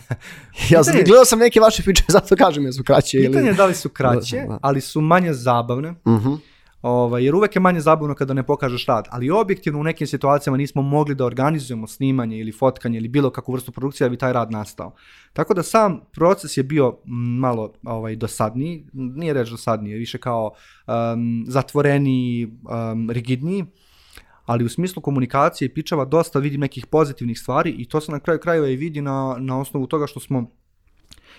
*laughs* ja sam, gledao sam neke vaše priče, *laughs* zato kažem jesu kraće. Pitanje ili... da li su kraće, da. ali su manje zabavne. Uh mhm. -huh. Ovaj, jer uvek je manje zabavno kada ne pokažeš rad, ali objektivno u nekim situacijama nismo mogli da organizujemo snimanje ili fotkanje ili bilo kakvu vrstu produkcije da bi taj rad nastao. Tako da sam proces je bio malo ovaj, dosadniji, nije reč dosadniji, više kao um, zatvoreniji, um, rigidniji, ali u smislu komunikacije pičava dosta vidim nekih pozitivnih stvari i to se na kraju krajeva i vidi na, na osnovu toga što smo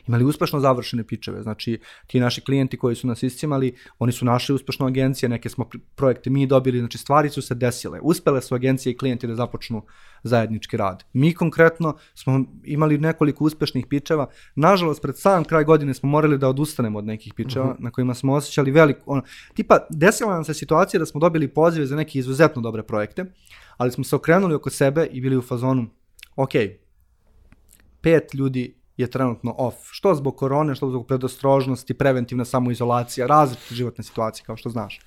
imali uspešno završene pičeve. Znači, ti naši klijenti koji su nas iscimali, oni su našli uspešno agencije, neke smo projekte mi dobili, znači stvari su se desile. Uspele su agencije i klijenti da započnu zajednički rad. Mi konkretno smo imali nekoliko uspešnih pičeva. Nažalost, pred sam kraj godine smo morali da odustanemo od nekih pičeva uh mhm. -huh. na kojima smo osjećali veliko... Ono, tipa, desila nam se situacija da smo dobili pozive za neke izuzetno dobre projekte, ali smo se okrenuli oko sebe i bili u fazonu, ok, pet ljudi je trenutno off. Što zbog korone, što zbog predostrožnosti, preventivna samoizolacija, različite životne situacije, kao što znaš.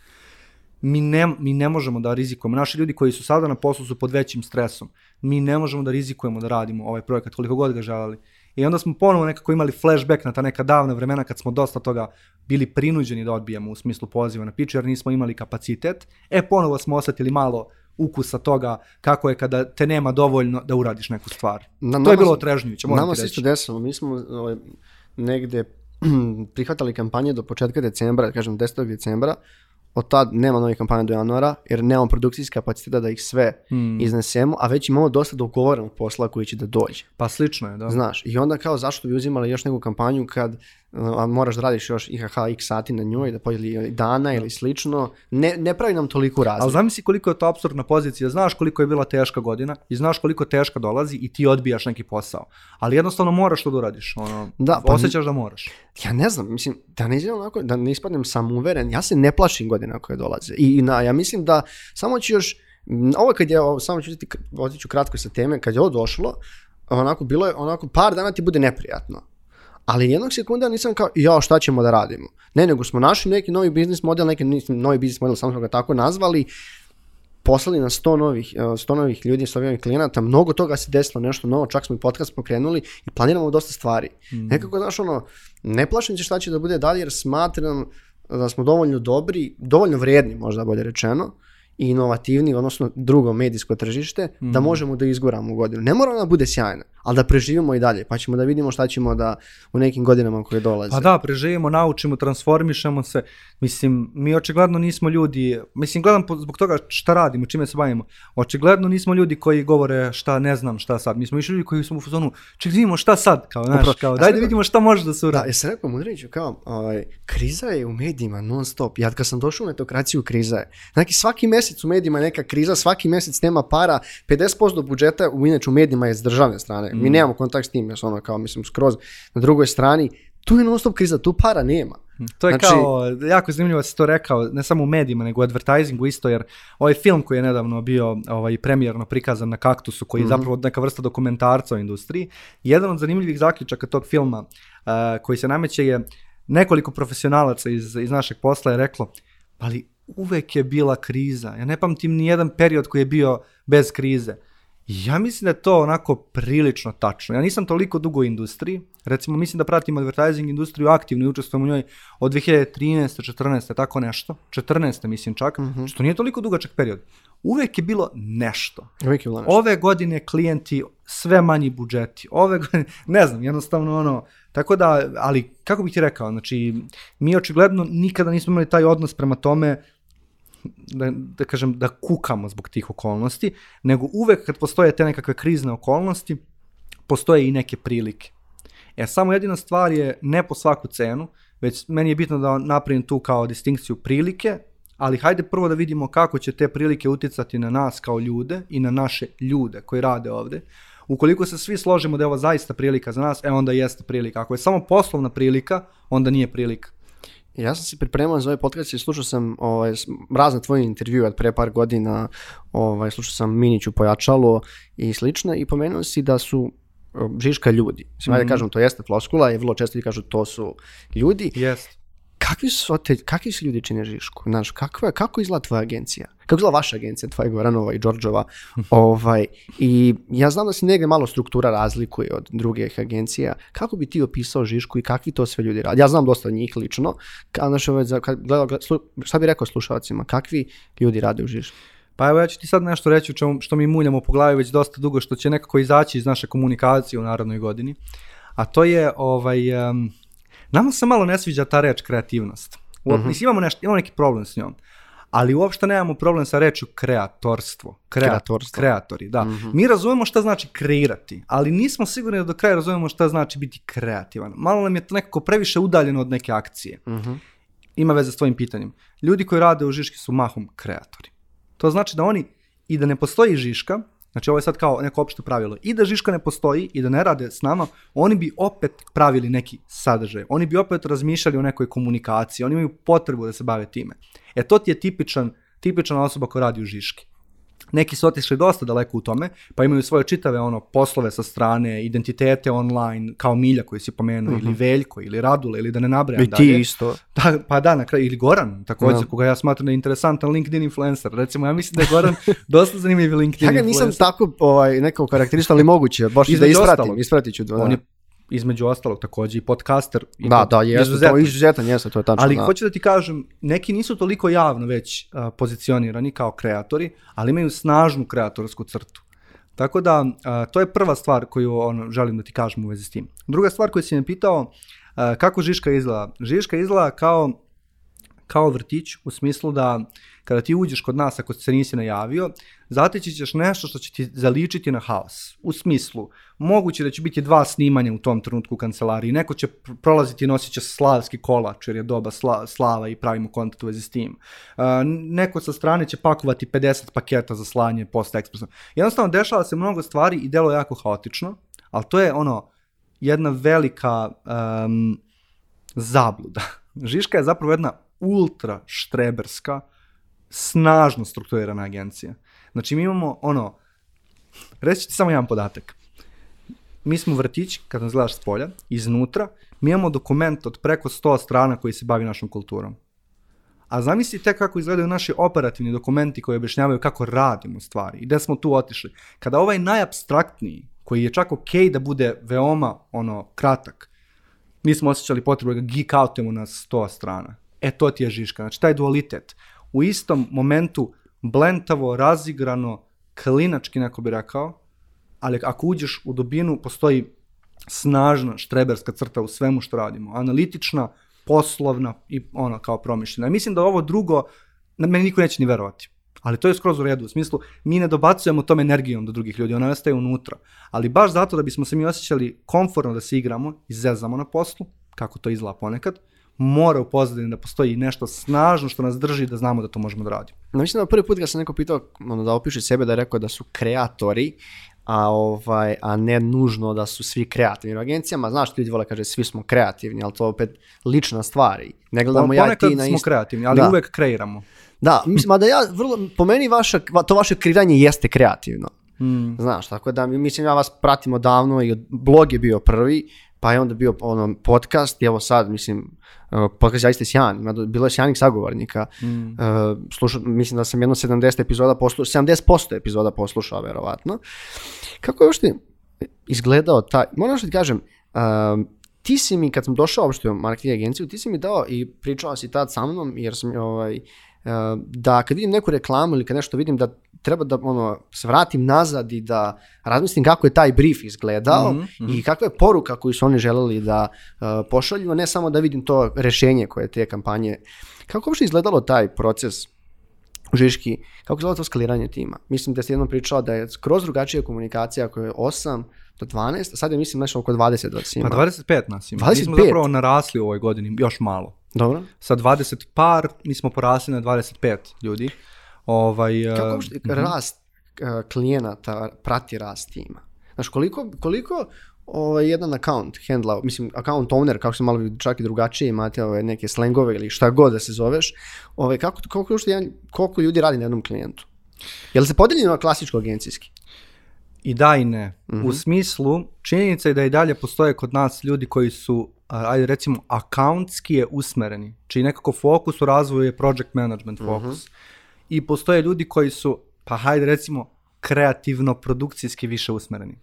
Mi ne, mi ne možemo da rizikujemo. Naši ljudi koji su sada na poslu su pod većim stresom. Mi ne možemo da rizikujemo da radimo ovaj projekat koliko god ga želeli. I onda smo ponovo nekako imali flashback na ta neka davna vremena kad smo dosta toga bili prinuđeni da odbijemo u smislu poziva na pitch jer nismo imali kapacitet. E, ponovo smo osetili malo ukusa toga kako je kada te nema dovoljno da uradiš neku stvar. Na- to je nama bilo se- otrežnjujuće, moram Nama ti se reći. isto desilo, mi smo ovaj, negde *clears throat* prihvatali kampanje do početka decembra, da kažem 10. decembra, od tad nema novih kampanja do januara, jer nemamo produkcijski kapaciteta da ih sve Hmm. iznesemo, a već imamo dosta dogovorenog posla koji će da dođe. Pa slično je, da. Znaš, i onda kao zašto bi uzimali još neku kampanju kad a moraš da radiš još IHH x sati na njoj, da podijeli dana ili slično, ne, ne pravi nam toliko Ali razliku. zamisli koliko je to absurdna pozicija, znaš koliko je bila teška godina i znaš koliko teška dolazi i ti odbijaš neki posao. Ali jednostavno moraš to da uradiš, ono, Da, pa- osjećaš da moraš. Ja ne znam, mislim, da ne izgledam onako, da ne ispadnem samouveren, ja se ne plašim godina koje dolaze. I, na, ja mislim da samo ću još, ovo kad je, ovo, samo ću ti, otiću kratko sa teme, kad je ovo došlo, onako bilo je, onako par dana ti bude neprijatno. Ali jednog sekunda nisam kao, jao šta ćemo da radimo. Ne, nego smo našli neki novi biznis model, neki novi biznis model, samo smo ga tako nazvali, poslali na 100 novih, eh, 100 novih ljudi, 100 novih klijenata, mnogo toga se desilo, nešto novo, čak smo i podcast pokrenuli i planiramo dosta stvari. Nekako, znaš, ono, ne plašim se šta će da bude dalje, jer smatram da smo dovoljno dobri, dovoljno vrijedni, možda bolje rečeno, i inovativni, odnosno drugo medijsko tržište, da možemo da izguramo godinu. Ne mora ona da bude sjajna, ali da preživimo i dalje, pa ćemo da vidimo šta ćemo da u nekim godinama koje dolaze. Pa da, preživimo, naučimo, transformišemo se. Mislim, mi očigledno nismo ljudi, mislim, gledam zbog toga šta radimo, čime se bavimo. Očigledno nismo ljudi koji govore šta ne znam šta sad. Mi smo više ljudi koji smo u fazonu, ček da vidimo šta sad, kao, znaš, Upravo. kao, Ja daj sam da vidimo šta može da se Da, uradi. jesam rekao Mudriću kao, ovaj, kriza je u medijima non stop. Ja kad sam došao u netokraciju, kriza je. Znači, svaki mjesec u medijima neka kriza, svaki mjesec nema para, 50% budžeta u inače u medijima je s državne strane. Mi nemamo kontakt s tim, su ono kao, mislim, skroz na drugoj strani. Tu je non stop kriza, tu para nema. To je Znači- kao, jako zanimljivo da si to rekao, ne samo u medijima, nego u advertisingu isto, jer ovaj film koji je nedavno bio ovaj, premijerno prikazan na Kaktusu, koji je zapravo neka vrsta dokumentarca o industriji, jedan od zanimljivih zaključaka tog filma a, koji se nameće je nekoliko profesionalaca iz, iz našeg posla je reklo, ali uvek je bila kriza. Ja ne pamtim ni jedan period koji je bio bez krize. Ja mislim da je to onako prilično tačno. Ja nisam toliko dugo u industriji, recimo mislim da pratim advertising industriju aktivno i učestvujem u njoj od 2013. 14. tako nešto, 14. mislim čak, što nije toliko dugačak period. Uvek je bilo nešto. Uvijek je bilo nešto. Ove godine klijenti sve manji budžeti. Ove godine, *laughs* ne znam, jednostavno ono, tako da, ali kako bih ti rekao, znači, mi očigledno nikada nismo imali taj odnos prema tome da, da kažem, da kukamo zbog tih okolnosti, nego uvek kad postoje te nekakve krizne okolnosti, postoje i neke prilike. E, samo jedina stvar je ne po svaku cenu, već meni je bitno da napravim tu kao distinkciju prilike, ali hajde prvo da vidimo kako će te prilike uticati na nas kao ljude i na naše ljude koji rade ovde. Ukoliko se svi složimo da je ovo zaista prilika za nas, e onda jeste prilika. Ako je samo poslovna prilika, onda nije prilika. Ja sam se pripremao za ovaj podcast i slušao sam ovaj, razne tvoje intervjue od pre par godina, ovaj, slušao sam Miniću pojačalo i slično i pomenuo si da su o, Žiška ljudi. Mislim, ajde kažem, to jeste floskula i vrlo često ti kažu to su ljudi. Jeste. Kakvi su, te, kakvi su ljudi čine Žišku? Znaš, kakva, kako izgleda tvoja agencija? Kako izgleda vaša agencija, tvoja Goranova i Đorđova? *laughs* ovaj, I ja znam da se negdje malo struktura razlikuje od drugih agencija. Kako bi ti opisao Žišku i kakvi to sve ljudi rade? Ja znam dosta njih lično. Ka, znaš, ovaj, za, kad gledao, gled- slu- šta bi rekao slušalcima? Kakvi ljudi rade u Žišku? Pa evo ja ću ti sad nešto reći čemu, što mi muljamo po glavi već dosta dugo, što će nekako izaći iz naše komunikacije u narodnoj godini. A to je, ovaj, um, nama se malo ne sviđa ta reč kreativnost. U, Mhm. Mislim, imamo, nešto, imamo neki problem s njom. Ali uopšte nemamo problem sa rečju kreatorstvo. Krea- Kreatorstvo. Kreatori, da. Mi razumemo šta znači kreirati, ali nismo sigurni da do kraja razumemo šta znači biti kreativan. Malo nam je to nekako previše udaljeno od neke akcije. Ima veze s tvojim pitanjem. Ljudi koji rade u Žiški su mahom kreatori. To znači da oni i da ne postoji Žiška, znači ovo je sad kao neko opšte pravilo, i da Žiška ne postoji i da ne rade s nama, oni bi opet pravili neki sadržaj. Oni bi opet razmišljali o nekoj komunikaciji, oni imaju potrebu da se bave time. E to ti je tipičan, tipična osoba koja radi u Žiški. Neki su otišli dosta daleko u tome, pa imaju svoje čitave ono poslove sa strane, identitete online, kao Milja koji si pomenuo, ili Veljko, ili Radule, ili da ne nabrajam I ti dalje. isto. Da, pa da, na kraju, ili Goran, također, Da. koga ja smatram da je interesantan LinkedIn influencer. Recimo, ja mislim da je Goran *laughs* dosta zanimljiv LinkedIn Ja ga influencer. nisam tako ovaj, nekako karakteristao, ali moguće, baš da ispratim, ostalog. ispratit ću. Da. On je između ostalog takođe i podcaster. I Da, to da, jeste, izuzetan. to je izuzetan, jeste, to je tačno. Ali da. hoću da ti kažem, neki nisu toliko javno već a, pozicionirani kao kreatori, ali imaju snažnu kreatorsku crtu. Tako da, a, to je prva stvar koju ono, želim da ti kažem u vezi s tim. Druga stvar koju si me pitao, a, kako Žiška izgleda? Žiška izgleda kao, kao vrtić u smislu da kada ti uđeš kod nas ako se nisi najavio, zateći ćeš nešto što će ti zaličiti na haos. U smislu, moguće da će biti dva snimanja u tom trenutku u kancelariji, neko će pr- prolaziti i nosit će slavski kolač jer je doba sla, slava i pravimo kontakt u vezi s tim. Uh, neko sa strane će pakovati 50 paketa za slanje post ekspresno. Jednostavno dešava se mnogo stvari i delo je jako haotično, ali to je ono jedna velika um, zabluda. *laughs* Žiška je zapravo jedna ultra štreberska, snažno strukturirana agencija. Znači mi imamo ono, reći ti samo jedan podatak. Mi smo vrtić, kad nas gledaš s polja, iznutra, mi imamo dokument od preko 100 strana koji se bavi našom kulturom. A zamisli tek kako izgledaju naši operativni dokumenti koji objašnjavaju kako radimo stvari i gde smo tu otišli. Kada ovaj najabstraktniji, koji je čak ok da bude veoma ono kratak, mi smo osjećali potrebu da ga geek outujemo na 100 strana. E, to ti je Žiška. Znači, taj dualitet. U istom momentu blentavo, razigrano, klinački, neko bi rekao, ali ako uđeš u dubinu, postoji snažna štreberska crta u svemu što radimo. Analitična, poslovna i ono kao promišljena. I mislim da ovo drugo, meni niko neće ni verovati. Ali to je skroz u redu, u smislu, mi ne dobacujemo tom energijom do drugih ljudi, ona nastaje unutra. Ali baš zato da bismo se mi osjećali komfortno da se igramo i zezamo na poslu, kako to izgleda ponekad, mora u pozadini da postoji nešto snažno što nas drži da znamo da to možemo da radimo. No, mislim da prvi put kad sam neko pitao ono, da opiše sebe da je rekao da su kreatori, a, ovaj, a ne nužno da su svi kreativni. U agencijama, znaš, ljudi vole kaže svi smo kreativni, ali to opet lična stvar. Ne gledamo ja i ti na smo isti... kreativni, ali Da. uvek kreiramo. Da, mislim, mada ja, vrlo, po meni vaša, to vaše kreiranje jeste kreativno. Mm. Znaš, tako da, mislim, ja vas pratim odavno i blog je bio prvi, pa je onda bio ono, podcast i evo sad, mislim, uh, podcast je zaista sjajan, ima bilo je sjajnih sagovornika. Mm. Uh, sluša, mislim da sam jedno 70 epizoda poslušao, 70% epizoda poslušao, verovatno. Kako je uopšte izgledao taj, moram što ti kažem, um, ti si mi, kad sam došao uopšte u marketing agenciju, ti si mi dao i pričao si tad sa mnom, jer sam ovaj, da kad vidim neku reklamu ili kad nešto vidim da treba da ono, se vratim nazad i da razmislim kako je taj brief izgledao Mhm, i kakva je poruka koju su oni želeli da uh, pošalju, a ne samo da vidim to rešenje koje te kampanje. Kako uopšte izgledalo taj proces u Žiški, kako izgleda to skaliranje tima? Mislim da ste jednom pričala da je skroz drugačija komunikacija ako je 8 do 12, a sad je mislim nešto oko 20 da si ima. Pa 25 nas ima. Mi smo 25? zapravo narasli u ovoj godini, još malo. Dobro. Sa 20 par, mi smo porasli na 25 ljudi. Ovaj, Kako uh, uopšte rast uh, klijenata prati rast tima? Znaš, koliko, koliko ovaj, jedan account handla, mislim, account owner, kako se malo čak i drugačije, imate ove neke slengove ili šta god da se zoveš, ovaj, kako, koliko, jedan, koliko ljudi radi na jednom klijentu? Jel se podeljeno na klasičko agencijski? I da i ne. Mhm. U smislu, činjenica je da i dalje postoje kod nas ljudi koji su, ajde recimo, akauntski je usmereni. Čiji nekako fokus u razvoju je project management Mhm. fokus. I postoje ljudi koji su, pa hajde recimo, kreativno, produkcijski više usmereni.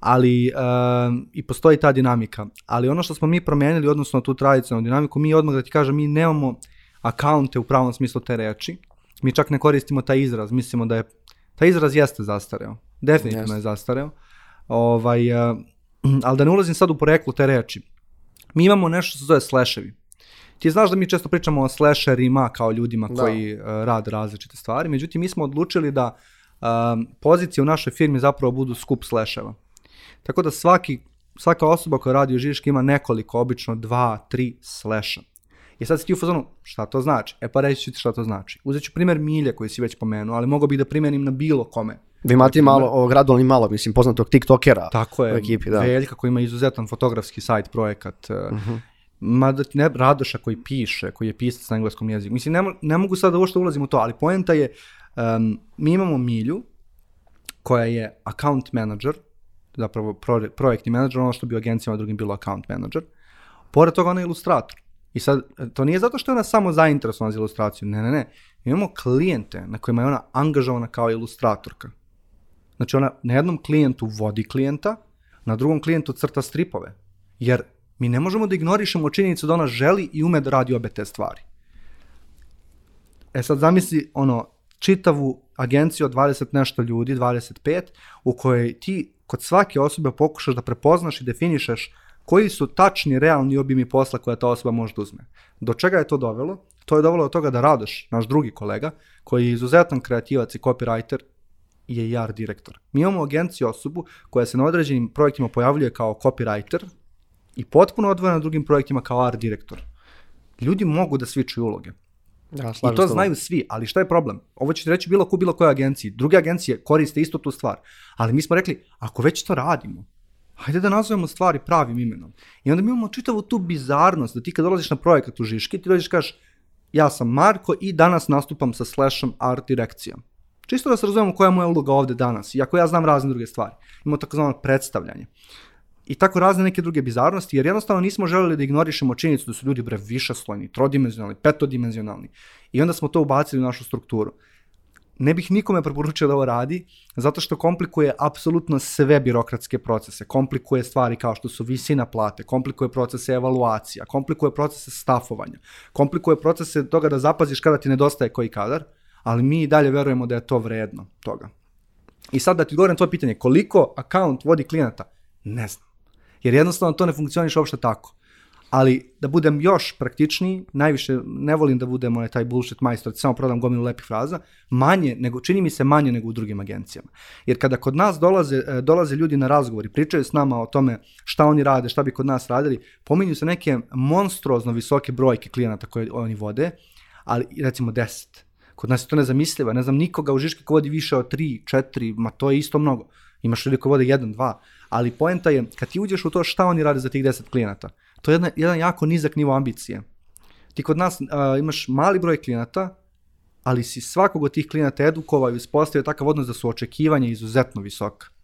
Ali, um, i postoji ta dinamika. Ali ono što smo mi promenili, odnosno tu tradicionalnu dinamiku, mi odmah da ti kažem, mi nemamo akaunte u pravom smislu te reči. Mi čak ne koristimo taj izraz, mislimo da je, taj izraz jeste zastareo. Definitivno Jeste. je zastareo. Ovaj, uh, *clears throat* ali da ne ulazim sad u poreklo te reči. Mi imamo nešto što se zove slashevi. Ti znaš da mi često pričamo o slasherima kao ljudima Da. koji uh, rade različite stvari, međutim mi smo odlučili da um, pozicije u našoj firmi zapravo budu skup slasheva. Tako da svaki, svaka osoba koja radi u Žiški ima nekoliko, obično dva, tri slasha. I sad si ti u fazonu, šta to znači? E pa reći ću ti šta to znači. Uzet ću primjer Milje koji si već pomenuo, ali mogu bih da primenim na bilo kome. Vi imate malo, ovog Radovani malo, mislim, poznatog tiktokera Tako je, u ekipi, da. Veljka koji ima izuzetan fotografski sajt, projekat, uh mada ti ne, Radoša koji piše, koji je pisac na engleskom jeziku. Mislim, ne, ne mogu sad da uopšte ulazim u to, ali poenta je, um, mi imamo Milju, koja je account manager, zapravo pro, projektni manager, ono što bi u agencijama drugim bilo account manager. Pored toga ona je ilustrator. I sad, to nije zato što je ona samo zainteresovana za ilustraciju, ne, ne, ne. Mi imamo klijente na kojima je ona angažovana kao ilustratorka. Znači ona na jednom klijentu vodi klijenta, na drugom klijentu crta stripove. Jer mi ne možemo da ignorišemo činjenicu da ona želi i ume da radi obe te stvari. E sad zamisli ono, čitavu agenciju od 20 nešto ljudi, 25, u kojoj ti kod svake osobe pokušaš da prepoznaš i definišeš koji su tačni, realni obimi posla koja ta osoba može da uzme. Do čega je to dovelo? To je dovelo do toga da Radoš, naš drugi kolega, koji je izuzetan kreativac i copywriter, je i art direktor. Mi imamo agenciju osobu koja se na određenim projektima pojavljuje kao copywriter i potpuno odvojena na drugim projektima kao art direktor. Ljudi mogu da svičuju uloge. Ja, I to znaju svi, ali šta je problem? Ovo ćete reći bilo ko bilo kojoj agenciji. Druge agencije koriste isto tu stvar. Ali mi smo rekli, ako već to radimo, hajde da nazovemo stvari pravim imenom. I onda mi imamo čitavu tu bizarnost, da ti kad dolaziš na projekat u Žiški, ti dođeš kažeš, ja sam Marko i danas nastupam sa Slashom art direkcijom. Čisto da se razumemo koja je moja uloga ovde danas, iako ja znam razne druge stvari. Imamo takozvano predstavljanje. I tako razne neke druge bizarnosti, jer jednostavno nismo želeli da ignorišemo činjenicu da su ljudi bre višeslojni, trodimenzionalni, petodimenzionalni. I onda smo to ubacili u našu strukturu. Ne bih nikome preporučio da ovo radi, zato što komplikuje apsolutno sve birokratske procese. Komplikuje stvari kao što su visina plate, komplikuje procese evaluacija, komplikuje procese stafovanja, komplikuje procese toga da zapaziš kada ti nedostaje koji kadar, ali mi i dalje verujemo da je to vredno toga. I sad da ti govorim tvoje pitanje, koliko account vodi klijenata? Ne znam. Jer jednostavno to ne funkcioniše uopšte tako. Ali da budem još praktičniji, najviše ne volim da budem onaj taj bullshit majstor, da samo prodam gomilu lepih fraza, manje, nego, čini mi se manje nego u drugim agencijama. Jer kada kod nas dolaze, e, dolaze ljudi na razgovor i pričaju s nama o tome šta oni rade, šta bi kod nas radili, pominju se neke monstruozno visoke brojke klijenata koje oni vode, ali recimo 10. Kod nas je to nezamislivo, ne znam nikoga u Žiški ko vodi više od 3, 4, ma to je isto mnogo. Imaš ljudi koji vode 1, 2, ali poenta je, kad ti uđeš u to šta oni rade za tih 10 klijenata, to je jedna, jedan jako nizak nivo ambicije. Ti kod nas uh, imaš mali broj klijenata, ali si svakog od tih klijenata edukovao i uspostavio takav odnos da su očekivanja izuzetno visoka.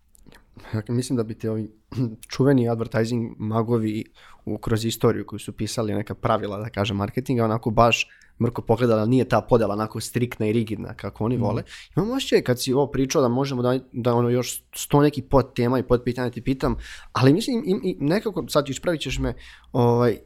Mislim da bi te ovi *clears throat* čuveni advertising magovi u, kroz istoriju koju su pisali neka pravila, da kažem, marketinga, onako baš mrko pogledala, nije ta podela onako striktna i rigidna kako oni mm. vole. Imam osjećaj kad si ovo pričao da možemo da, da ono još sto neki pod tema i pod pitanja ti pitam, ali mislim i, i nekako sad ispravit ćeš me, ovaj,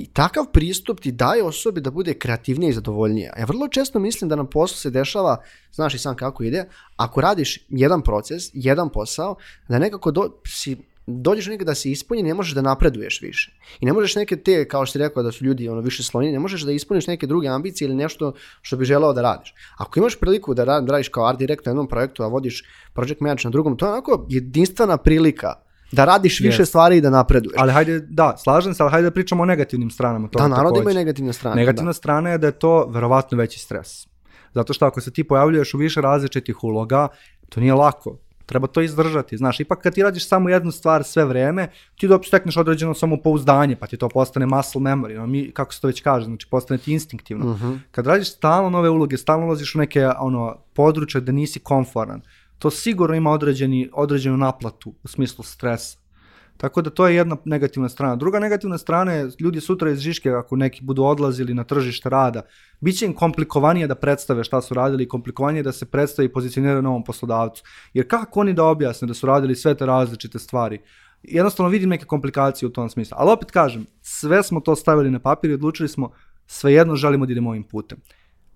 i takav pristup ti daje osobi da bude kreativnija i zadovoljnija. Ja vrlo često mislim da na poslu se dešava, znaš i sam kako ide, ako radiš jedan proces, jedan posao, da nekako do, si dođeš nekada da se ispuni, ne možeš da napreduješ više. I ne možeš neke te, kao što si rekao da su ljudi ono, više sloni, ne možeš da ispuniš neke druge ambicije ili nešto što bi želeo da radiš. Ako imaš priliku da radiš kao art direkt na jednom projektu, a vodiš project manager na drugom, to je onako jedinstvena prilika da radiš više yes. stvari i da napreduješ. Ali hajde, da, slažem se, ali hajde da pričamo o negativnim stranama toga. Da, naravno ima i negativne strane. Negativna da. strana je da je to verovatno veći stres. Zato što ako se ti pojavljuješ u više različitih uloga, to nije lako. Treba to izdržati, znaš, ipak kad ti radiš samo jednu stvar sve vreme, ti dobro stekneš određeno samopouzdanje, pa ti to postane muscle memory, no, mi, kako se to već kaže, znači postane ti instinktivno. Uh mhm. -huh. Kad radiš stalno nove uloge, stalno ulaziš u neke ono, područje da nisi konforan, to sigurno ima određeni, određenu naplatu u smislu stresa. Tako da to je jedna negativna strana. Druga negativna strana je ljudi sutra iz Žiške, ako neki budu odlazili na tržište rada, bit će im komplikovanije da predstave šta su radili, komplikovanije da se predstave i pozicioniraju novom poslodavcu. Jer kako oni da objasne da su radili sve te različite stvari? Jednostavno vidim neke komplikacije u tom smislu. Ali opet kažem, sve smo to stavili na papir i odlučili smo svejedno želimo da idemo ovim putem.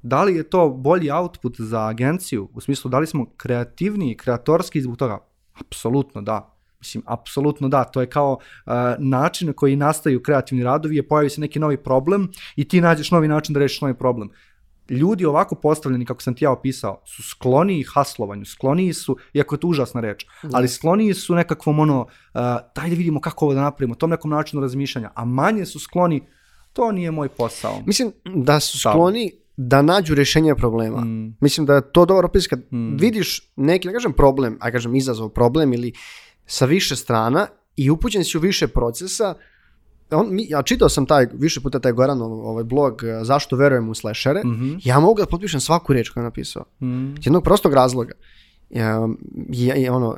Da li je to bolji output za agenciju, u smislu da li smo kreativniji, kreatorski zbog toga? Apsolutno da. Mislim, apsolutno da, to je kao uh, način na koji nastaju kreativni radovi, je pojavi se neki novi problem i ti nađeš novi način da rešiš novi problem. Ljudi ovako postavljeni, kako sam ti ja opisao, su skloniji haslovanju, skloniji su, iako je to užasna reč, mm. ali skloniji su nekakvom ono, uh, daj da vidimo kako ovo da napravimo, tom nekom načinu razmišljanja, a manje su skloni, to nije moj posao. Mislim da su skloni da nađu rešenje problema. Mm. Mislim da je to dobro opis kad mm. vidiš neki, ne kažem problem, a kažem izazov problem ili sa više strana i upućen si u više procesa, on, mi, ja čitao sam taj, više puta taj Goran ovaj blog eh, zašto verujem u slashere, mm -hmm. ja mogu da potpišem svaku reč koju je napisao. Mm. Jednog prostog razloga. Ja, ja, ono,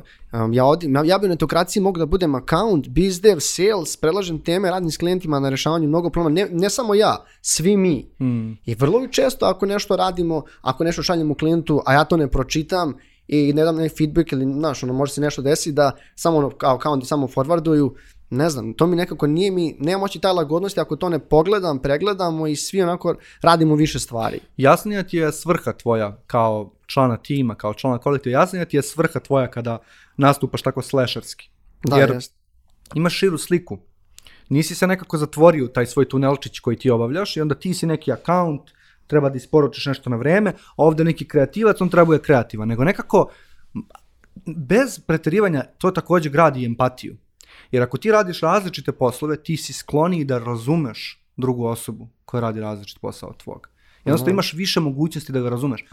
ja, odim, ja, bi u netokraciji mogu da budem account, bizdev, sales, predlažem teme, radim s klijentima na rešavanju mnogo problema, ne, ne samo ja, svi mi. Mm. I vrlo često ako nešto radimo, ako nešto šaljemo klijentu, a ja to ne pročitam i ne dam neki feedback ili, znaš, ono, može se nešto desiti da samo, ono, kao, kao samo forwarduju, ne znam, to mi nekako nije mi, nemam moći taj lagodnosti ako to ne pogledam, pregledamo i svi onako radimo više stvari. Jasnija ti je svrha tvoja kao člana tima, kao člana kolektiva, jasnija ti je svrha tvoja kada nastupaš tako slasherski. Da, Jer jest. imaš širu sliku. Nisi se nekako zatvorio taj svoj tunelčić koji ti obavljaš i onda ti si neki akaunt, treba da isporučiš nešto na vreme, a ovde neki kreativac, on treba bude kreativan. Nego nekako, bez preterivanja, to takođe gradi empatiju. Jer ako ti radiš različite poslove, ti si skloniji da razumeš drugu osobu koja radi različit posao od tvog. Jednostavno Mhm. imaš više mogućnosti da ga razumeš.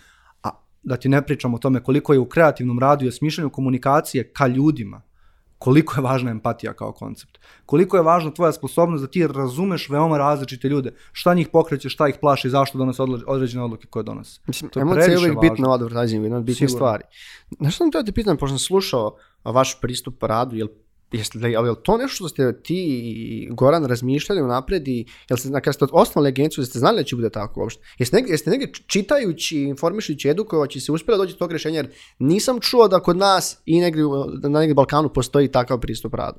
A da ti ne pričam o tome koliko je u kreativnom radu i osmišljanju komunikacije ka ljudima, koliko je važna empatija kao koncept. Koliko je važna tvoja sposobnost da ti razumeš veoma različite ljude. Šta njih pokreće, šta ih plaši, zašto donose određene odluke koje donose. Mislim, To je emocija je uvijek bitna u advertisingu, jedna od bitnih stvari. Znaš što sam te da te pitam, pošto sam slušao vaš pristup radu, jel, jeste, li- ali je li to nešto što ste ti i Goran razmišljali unapred i jel ste, kada ste osnovali agenciju, jeste znali da će bude tako uopšte? Jeste negdje, jeste negdje čitajući, informišući, edukovaći se uspjeli doći do tog rješenja, jer nisam čuo da kod nas i negdje, na negdje Balkanu postoji takav pristup radu.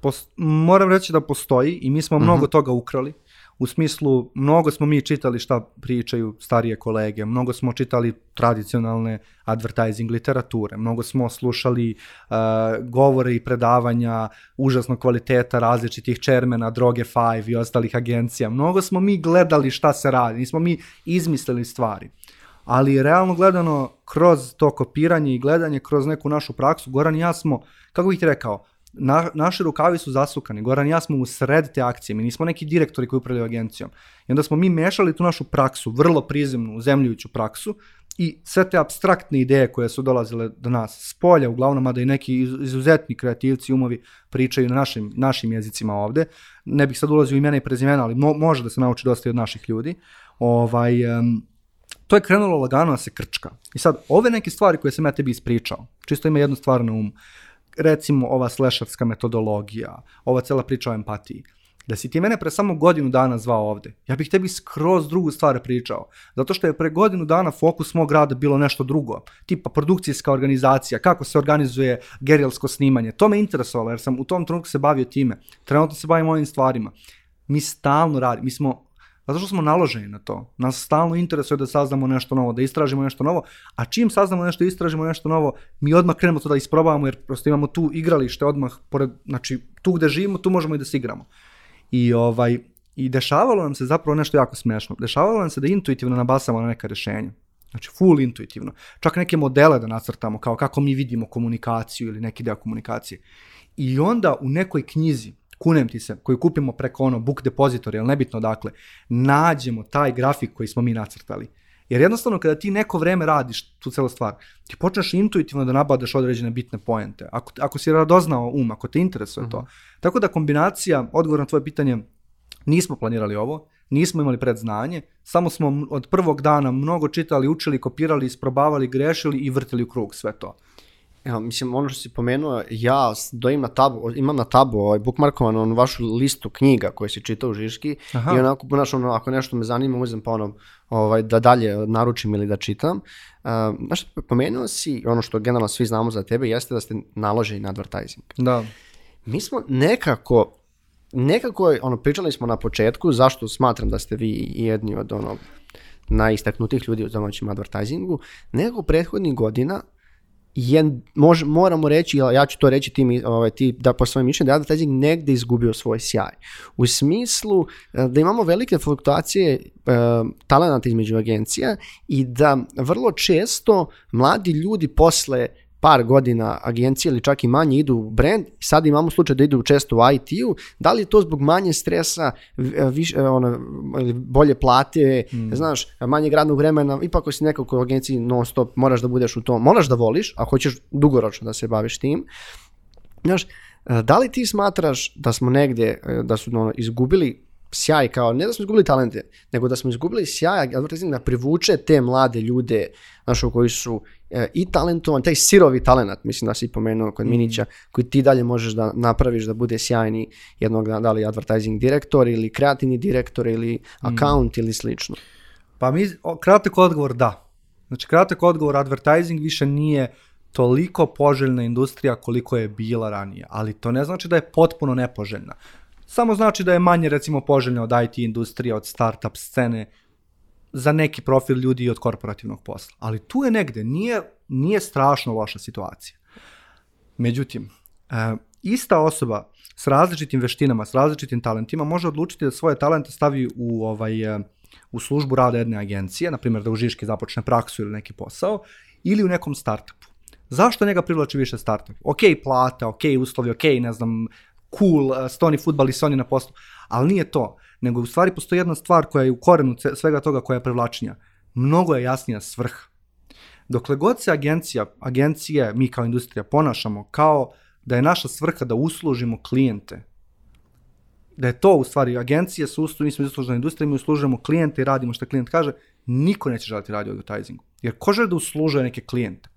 Pos- moram reći da postoji i mi smo Mhm. mnogo toga ukrali. U smislu, mnogo smo mi čitali šta pričaju starije kolege, mnogo smo čitali tradicionalne advertising literature, mnogo smo slušali uh, govore i predavanja užasnog kvaliteta različitih čermena, Droge 5 i ostalih agencija. Mnogo smo mi gledali šta se radi, nismo mi izmislili stvari. Ali realno gledano, kroz to kopiranje i gledanje, kroz neku našu praksu, Goran i ja smo, kako bih ti rekao, na, naši rukavi su zasukani. Goran i ja smo u sred te akcije, mi nismo neki direktori koji upravljaju agencijom. I onda smo mi mešali tu našu praksu, vrlo prizemnu, zemljujuću praksu, i sve te abstraktne ideje koje su dolazile do nas s polja, uglavnom, mada i neki iz- izuzetni kreativci umovi pričaju na našim, našim jezicima ovde. Ne bih sad ulazio imena i prezimena, ali mo, može da se nauči dosta i od naših ljudi. Ovaj, em, to je krenulo lagano da se krčka. I sad, ove neke stvari koje sam ja tebi ispričao, čisto ima jednu stvar na umu. Recimo, ova slasherska metodologija, ova cela priča o empatiji. Da si ti mene pre samo godinu dana zvao ovde, ja bih tebi skroz drugu stvar pričao. Zato što je pre godinu dana fokus mog rada bilo nešto drugo. Tipa produkcijska organizacija, kako se organizuje gerilsko snimanje. To me interesovalo jer sam u tom trenutku se bavio time. Trenutno se bavim ovim stvarima. Mi stalno radimo, mi smo Zato što smo naloženi na to. Nas stalno interesuje da saznamo nešto novo, da istražimo nešto novo, a čim saznamo nešto i istražimo nešto novo, mi odmah krenemo to da isprobavamo jer prosto imamo tu igralište odmah, pored, znači tu gde živimo, tu možemo i da se igramo. I, ovaj, I dešavalo nam se zapravo nešto jako smešno. Dešavalo nam se da intuitivno nabasamo na neka rešenja. Znači, full intuitivno. Čak neke modele da nacrtamo, kao kako mi vidimo komunikaciju ili neki deo komunikacije. I onda u nekoj knjizi, kunem ti se, koju kupimo preko ono book depository, ali nebitno dakle, nađemo taj grafik koji smo mi nacrtali. Jer jednostavno kada ti neko vreme radiš tu celu stvar, ti počneš intuitivno da nabadaš određene bitne poente. Ako, ako si radoznao um, ako te interesuje to. Tako da kombinacija, odgovor na tvoje pitanje, nismo planirali ovo, nismo imali predznanje, samo smo od prvog dana mnogo čitali, učili, kopirali, isprobavali, grešili i vrtili u krug sve to. Evo, mislim, ono što si pomenuo, ja s- dojim na tabu, imam na tabu ovaj, bookmarkovan onu vašu listu knjiga koje si čitao u Žiški Aha. i onako, znaš, ono, ako nešto me zanima, uzem pa ono, ovaj, da dalje naručim ili da čitam. Uh, znaš, pomenuo si, ono što generalno svi znamo za tebe, jeste da ste naloženi na advertising. Da. Mi smo nekako, nekako, ono, pričali smo na početku zašto smatram da ste vi jedni od ono, najistaknutijih ljudi u domaćem advertisingu, nekako prethodnih godina je, mož, moramo reći, ja ću to reći ti, ovaj, ti da po svojem mišljenju, da je advertising negde izgubio svoj sjaj. U smislu e, da imamo velike fluktuacije e, talenata između agencija i da vrlo često mladi ljudi posle par godina agencije ili čak i manje idu u brand, sad imamo slučaj da idu često u IT-u, da li je to zbog manje stresa, v- više, ono, bolje plate, znaš, manje radnog vremena, ipak ako si neko ko u agenciji non stop, moraš da budeš u tom, moraš da voliš, a hoćeš dugoročno da se baviš tim, Znaš, e, da li ti smatraš da smo negdje, e, da su ono, izgubili sjaj kao, ne da smo izgubili talente, nego da smo izgubili sjaj advertising da privuče te mlade ljude, znaš, koji su e, i talentovan, taj sirovi talenat, mislim da si pomenuo kod Minića, koji ti dalje možeš da napraviš da bude sjajni jednog dana, da li advertising direktor ili kreativni direktor ili account ili slično. Pa mi, kratak odgovor da. Znači, kratak odgovor, advertising više nije toliko poželjna industrija koliko je bila ranije, ali to ne znači da je potpuno nepoželjna. Samo znači da je manje, recimo, poželjna od IT industrije, od startup scene, za neki profil ljudi od korporativnog posla. Ali tu je negde, nije, nije strašno loša situacija. Međutim, e, ista osoba s različitim veštinama, s različitim talentima može odlučiti da svoje talente stavi u ovaj e, u službu rada jedne agencije, na primjer da u Žiški započne praksu ili neki posao, ili u nekom startupu. Zašto njega privlači više startup? Ok, plata, ok, uslovi, ok, ne znam, cool, uh, stoni futbal i Sony na poslu, ali nije to. Nego u stvari postoji jedna stvar koja je u korenu svega toga koja je privlačnija. Mnogo je jasnija svrha. Dokle god se agencija, agencije, mi kao industrija ponašamo kao da je naša svrha da uslužimo klijente, da je to u stvari agencije su uslužene, mi smo uslužena industrija, mi uslužujemo klijente i radimo što klijent kaže, niko neće želiti radi o advertisingu. Jer ko želi da uslužuje neke klijente?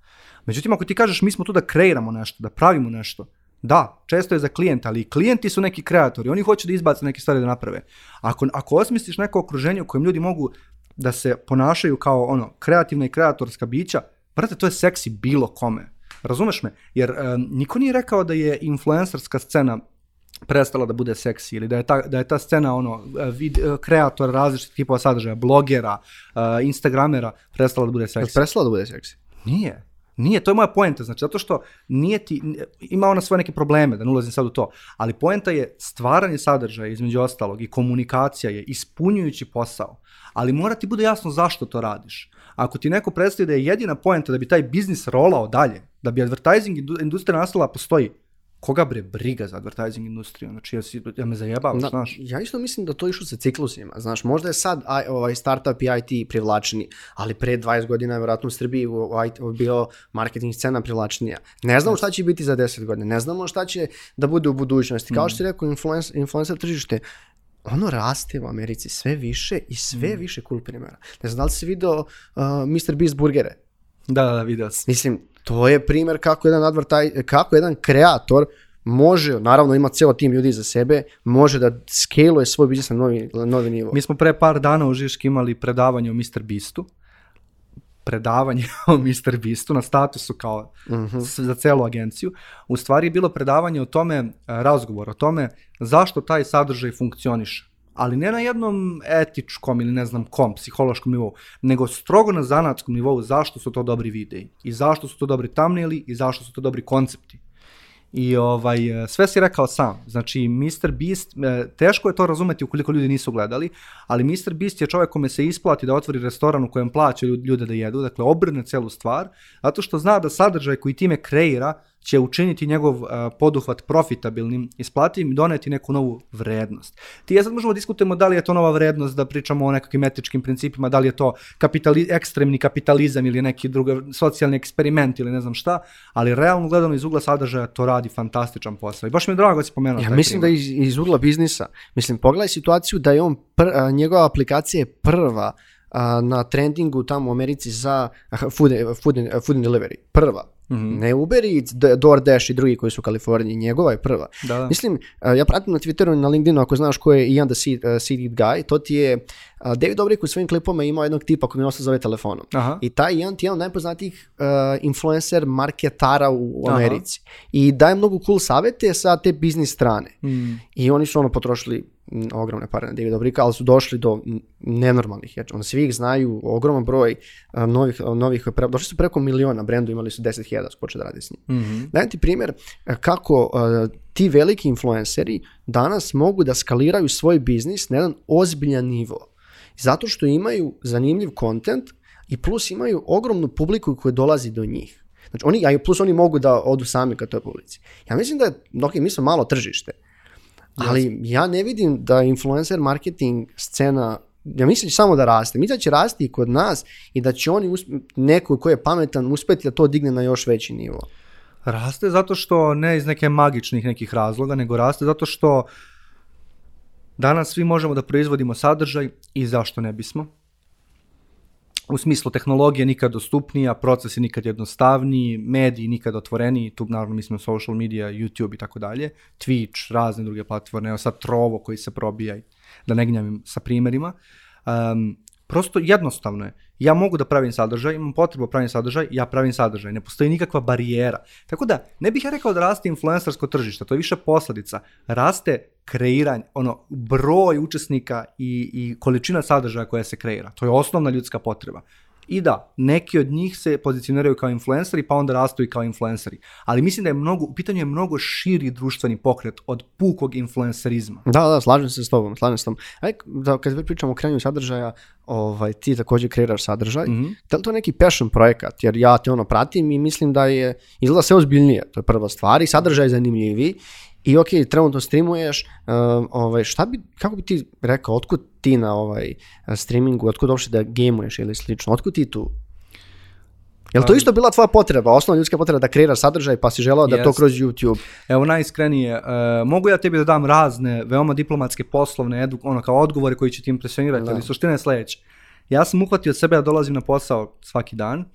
Međutim, ako ti kažeš mi smo tu da kreiramo nešto, da pravimo nešto, da, često je za klijenta, ali i klijenti su neki kreatori, oni hoće da izbace neke stvari da naprave. Ako, ako osmisliš neko okruženje u kojem ljudi mogu da se ponašaju kao ono kreativna i kreatorska bića, brate, to je seksi bilo kome. Razumeš me? Jer um, niko nije rekao da je influencerska scena prestala da bude seksi ili da je ta, da je ta scena ono vid, kreator različitih tipova sadržaja, blogera, uh, instagramera prestala da bude seksi. Prestala da bude seksi? Nije. Nije, to je moja poenta, znači zato što nije ti, ima ona svoje neke probleme, da ne ulazim sad u to, ali poenta je stvaranje sadržaja između ostalog i komunikacija je ispunjujući posao, ali mora ti bude jasno zašto to radiš. Ako ti neko predstavi da je jedina poenta da bi taj biznis rolao dalje, da bi advertising industrija nastala postoji, koga bre briga za advertising industriju, znači ja, si, ja me zajebavam, da, znaš. Ja isto mislim da to išlo sa ciklusima, znaš, možda je sad aj, ovaj startup i IT privlačni, ali pre 20 godina je vjerojatno u Srbiji u, IT, bio marketing scena privlačnija. Ne znamo šta će biti za 10 godina, ne znamo šta će da bude u budućnosti. Kao mm. što si rekao, influencer, influencer tržište, ono raste u Americi sve više i sve mm. više cool primjera. Ne znam da li si video uh, Mr. Beast burgere? Da, da, da, video sam. Mislim, to je primjer kako jedan advertaj, kako jedan kreator može, naravno ima ceo tim ljudi za sebe, može da skaluje svoj biznis na novi, novi nivo. Mi smo pre par dana u Žiški imali predavanje o Mr. Beastu, predavanje *laughs* o Mr. Beastu na statusu kao uh mhm. -huh. za celu agenciju. U stvari je bilo predavanje o tome, e, razgovor o tome zašto taj sadržaj funkcioniše ali ne na jednom etičkom ili ne znam kom, psihološkom nivou, nego strogo na zanatskom nivou zašto su to dobri videi i zašto su to dobri thumbnaili i zašto su to dobri koncepti. I ovaj, sve si rekao sam. Znači, Mr. Beast, e, teško je to razumeti ukoliko ljudi nisu gledali, ali Mr. Beast je čovjek kome se isplati da otvori restoran u kojem plaća ljude da jedu, dakle obrne celu stvar, zato što zna da sadržaj koji time kreira će učiniti njegov uh, poduhvat profitabilnim, isplativim i doneti neku novu vrednost. Ti ja sad možemo da diskutujemo da li je to nova vrednost, da pričamo o nekakvim etičkim principima, da li je to kapitali, ekstremni kapitalizam ili neki druga socijalni eksperiment ili ne znam šta, ali realno gledano iz ugla sadržaja to radi fantastičan posao. I baš mi je drago da si pomenuo. Ja mislim primjer. da iz, iz ugla biznisa, mislim, pogledaj situaciju da je on, pr, a, njegova aplikacija je prva a, na trendingu tamo u Americi za food, food, food and delivery. Prva. Mm -hmm. Ne Uber Eats, DoorDash i drugi koji su u Kaliforniji, njegova je prva. Da, da. Mislim, ja pratim na Twitteru i na LinkedInu, ako znaš ko je Ian the Seed, uh, Seed Guy, to ti je David Dobrik u svojim klipama imao jednog tipa koji mi nosa zove telefonom. Aha. I taj Ian ti je jedan od najpoznatijih uh, influencer marketara u, u Americi. Aha. I daje mnogo cool savete sa te biznis strane. Mm. I oni su ono potrošili ogromne pare na David Dobrika, ali su došli do nenormalnih, jer on svi ih znaju, ogroman broj novih, novih pre, došli su preko miliona brendu, imali su 10.000 spoče da radi s njim. Mm -hmm. Dajem ti primjer kako uh, ti veliki influenceri danas mogu da skaliraju svoj biznis na jedan ozbiljan nivo. Zato što imaju zanimljiv kontent i plus imaju ogromnu publiku koja dolazi do njih. Znači oni, a plus oni mogu da odu sami ka toj publici. Ja mislim da je, ok, mi smo malo tržište, Ali ja ne vidim da influencer marketing scena ja mislim da će samo da raste. Mislim da će rasti i kod nas i da će oni, neko ko je pametan, uspeti da to digne na još veći nivo. Raste zato što ne iz neke magičnih nekih razloga, nego raste zato što danas svi možemo da proizvodimo sadržaj i zašto ne bismo u smislu tehnologije nikad dostupnija, procesi nikad jednostavniji, mediji nikad otvoreniji, tu naravno mislimo social media, YouTube i tako dalje, Twitch, razne druge platforme, evo sad Trovo koji se probija, da ne gnjavim sa primerima. Um, Prosto jednostavno je. Ja mogu da pravim sadržaj, imam potrebu da pravim sadržaj, ja pravim sadržaj. Ne postoji nikakva barijera. Tako da, ne bih ja rekao da raste influencersko tržište, to je više posledica. Raste kreiranje, ono, broj učesnika i, i količina sadržaja koja se kreira. To je osnovna ljudska potreba. I da, neki od njih se pozicioniraju kao influenceri, pa onda rastu i kao influenceri. Ali mislim da je mnogo, u pitanju je mnogo širi društveni pokret od pukog influencerizma. Da, da, slažem se s tobom, slažem se s tobom. Aj, da, kad već pričamo o kreiranju sadržaja, ovaj, ti također kreiraš sadržaj. Mm -hmm. Da li to neki passion projekat? Jer ja te ono pratim i mislim da je, izgleda sve ozbiljnije, to je prva stvar i sadržaj je zanimljiviji i ok, trenutno streamuješ, uh, ovaj, šta bi, kako bi ti rekao, otkud ti na ovaj streamingu, otkud uopšte da gamuješ ili slično, otkud ti tu? Jel to isto bila tvoja potreba, osnovna ljudska potreba da kreiraš sadržaj pa si želao da yes. to kroz YouTube? Evo najiskrenije, uh, mogu ja tebi da dam razne veoma diplomatske poslovne edu, ono kao odgovore koji će ti impresionirati, da. ali suština je sledeća. Ja sam uhvatio sebe da dolazim na posao svaki dan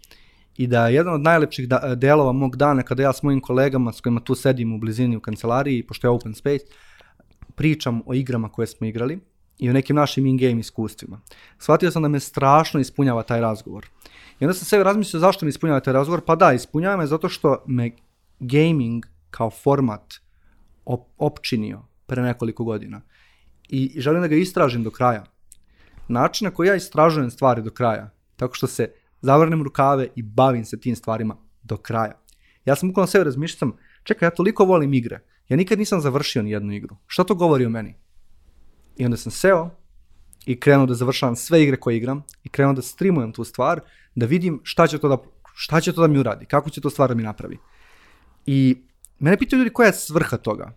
i da je jedan od najlepših da, delova mog dana kada ja s mojim kolegama s kojima tu sedim u blizini u kancelariji, pošto je open space, pričam o igrama koje smo igrali i o nekim našim in-game iskustvima. Shvatio sam da me strašno ispunjava taj razgovor. I onda sam sebi razmislio zašto mi ispunjava taj razgovor. Pa da, ispunjava me zato što me gaming kao format op opčinio pre nekoliko godina. I želim da ga istražim do kraja. Način na koji ja istražujem stvari do kraja, tako što se zavrnem rukave i bavim se tim stvarima do kraja. Ja sam ukoliko sebe razmišljam, čekaj, ja toliko volim igre, ja nikad nisam završio ni jednu igru. Šta to govori o meni? I onda sam seo i krenuo da završavam sve igre koje igram i krenuo da streamujem tu stvar, da vidim šta će to da, šta će to da mi uradi, kako će to stvar da mi napravi. I mene pitaju ljudi koja je svrha toga.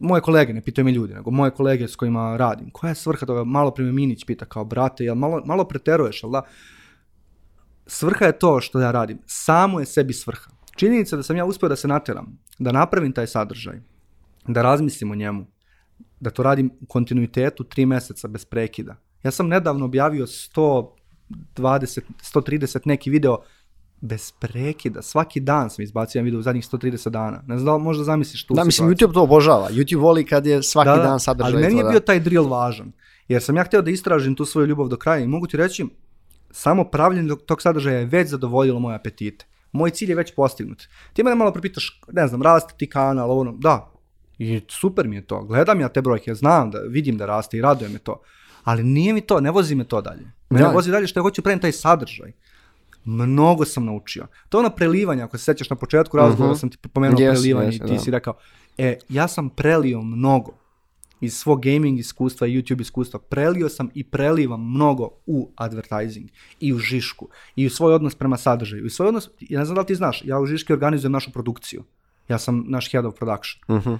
Moje kolege, ne pitaju me ljudi, nego moje kolege s kojima radim. Koja je svrha toga? Malo prime Minić pita kao, brate, jel malo, malo preteruješ, jel da? Svrha je to što ja radim. Samo je sebi svrha. Činjenica da sam ja uspio da se nateram, da napravim taj sadržaj, da razmislim o njemu, da to radim u kontinuitetu tri meseca bez prekida. Ja sam nedavno objavio 120, 130 neki video bez prekida. Svaki dan sam izbacio video u zadnjih 130 dana. Ne znam da možda zamisliš tu Da, mislim, YouTube to obožava. YouTube voli kad je svaki da, da dan sadržaj. Ali meni je bio taj drill važan. Jer sam ja hteo da istražim tu svoju ljubav do kraja i mogu ti reći, samo pravljenje tog sadržaja je već zadovoljilo moje apetite. Moj cilj je već postignut. Ti mene malo propitaš, ne znam, raste ti kanal, ovo, da, i super mi je to. Gledam ja te brojke, znam da vidim da raste i raduje me to. Ali nije mi to, ne vozi me to dalje. Mene da. vozi dalje što ja hoću pravim taj sadržaj. Mnogo sam naučio. To je ono prelivanje, ako se sećaš na početku razgovora, uh mhm. -huh. sam ti pomenuo yes, prelivanje yes, i ti da. si rekao, e, ja sam prelio mnogo iz svog gaming iskustva i YouTube iskustva prelio sam i prelivam mnogo u advertising i u Žišku i u svoj odnos prema sadržaju. I svoj odnos, ja ne znam da li ti znaš, ja u Žiški organizujem našu produkciju. Ja sam naš head of production. Uh mhm. -huh.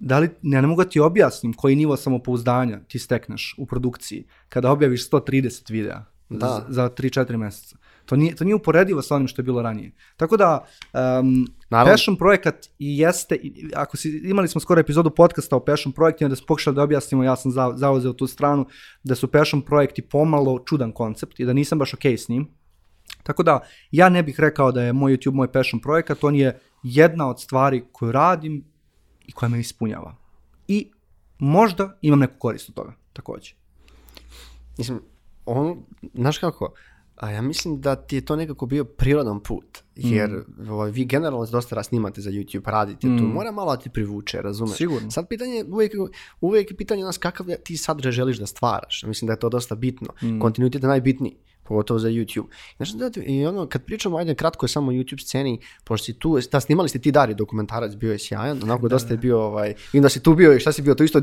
Da li, ja ne mogu da ti objasnim koji nivo samopouzdanja ti stekneš u produkciji kada objaviš 130 videa da. za, za 3-4 meseca. To nije, to nije uporedivo sa onim što je bilo ranije. Tako da, um, Passion projekat i jeste, ako si, imali smo skoro epizodu podcasta o Passion projektima, da smo pokušali da objasnimo, ja sam za, zauzeo tu stranu, da su Passion projekti pomalo čudan koncept i da nisam baš okej okay s njim. Tako da, ja ne bih rekao da je moj YouTube moj passion projekat, on je jedna od stvari koju radim i koja me ispunjava. I možda imam neku korist od toga, takođe. Mislim, on, znaš kako, A ja mislim da ti je to nekako bio prirodan put, jer mm. ovaj, vi generalno dosta snimate za YouTube, radite mm. tu, mora malo da ti privuče, razumeš? Sigurno. Sad pitanje, uvijek, uvijek je pitanje nas kakav ti sadržaj želiš da stvaraš, mislim da je to dosta bitno, mm. kontinuitet je najbitniji pogotovo za YouTube. Znaš da, i ono, kad pričamo, ajde kratko je samo o YouTube sceni, pošto si tu, da, snimali ste ti Dari dokumentarac, bio je sjajan, onako da, dosta je bio, ovaj, i da si tu bio i šta si bio, to isto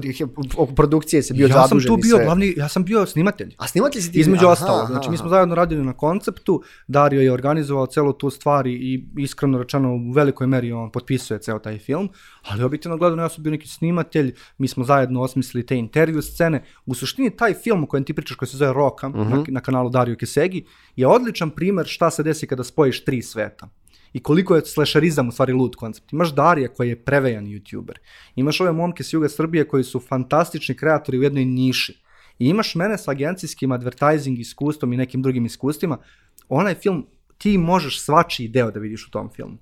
oko produkcije se bio ja zadužen. Ja sam tu bio glavni, ja sam bio snimatelj. A snimatelj si ti? Između ostalo, znači mi smo zajedno radili na konceptu, Dario je organizovao celu tu stvar i iskreno rečeno u velikoj meri on potpisuje ceo taj film, ali objektivno gledano ja sam bio neki snimatelj, mi smo zajedno osmislili te intervju scene. U suštini taj film o kojem ti pričaš koji se zove Roka uh -huh. na, mhm. na kanalu Dario Kesegi je odličan primer šta se desi kada spojiš tri sveta i koliko je slasherizam u stvari lud koncept. Imaš Darija koji je prevejan youtuber. Imaš ove momke s juga Srbije koji su fantastični kreatori u jednoj niši. I imaš mene sa agencijskim advertising iskustvom i nekim drugim iskustvima. Onaj film, ti možeš svačiji deo da vidiš u tom filmu.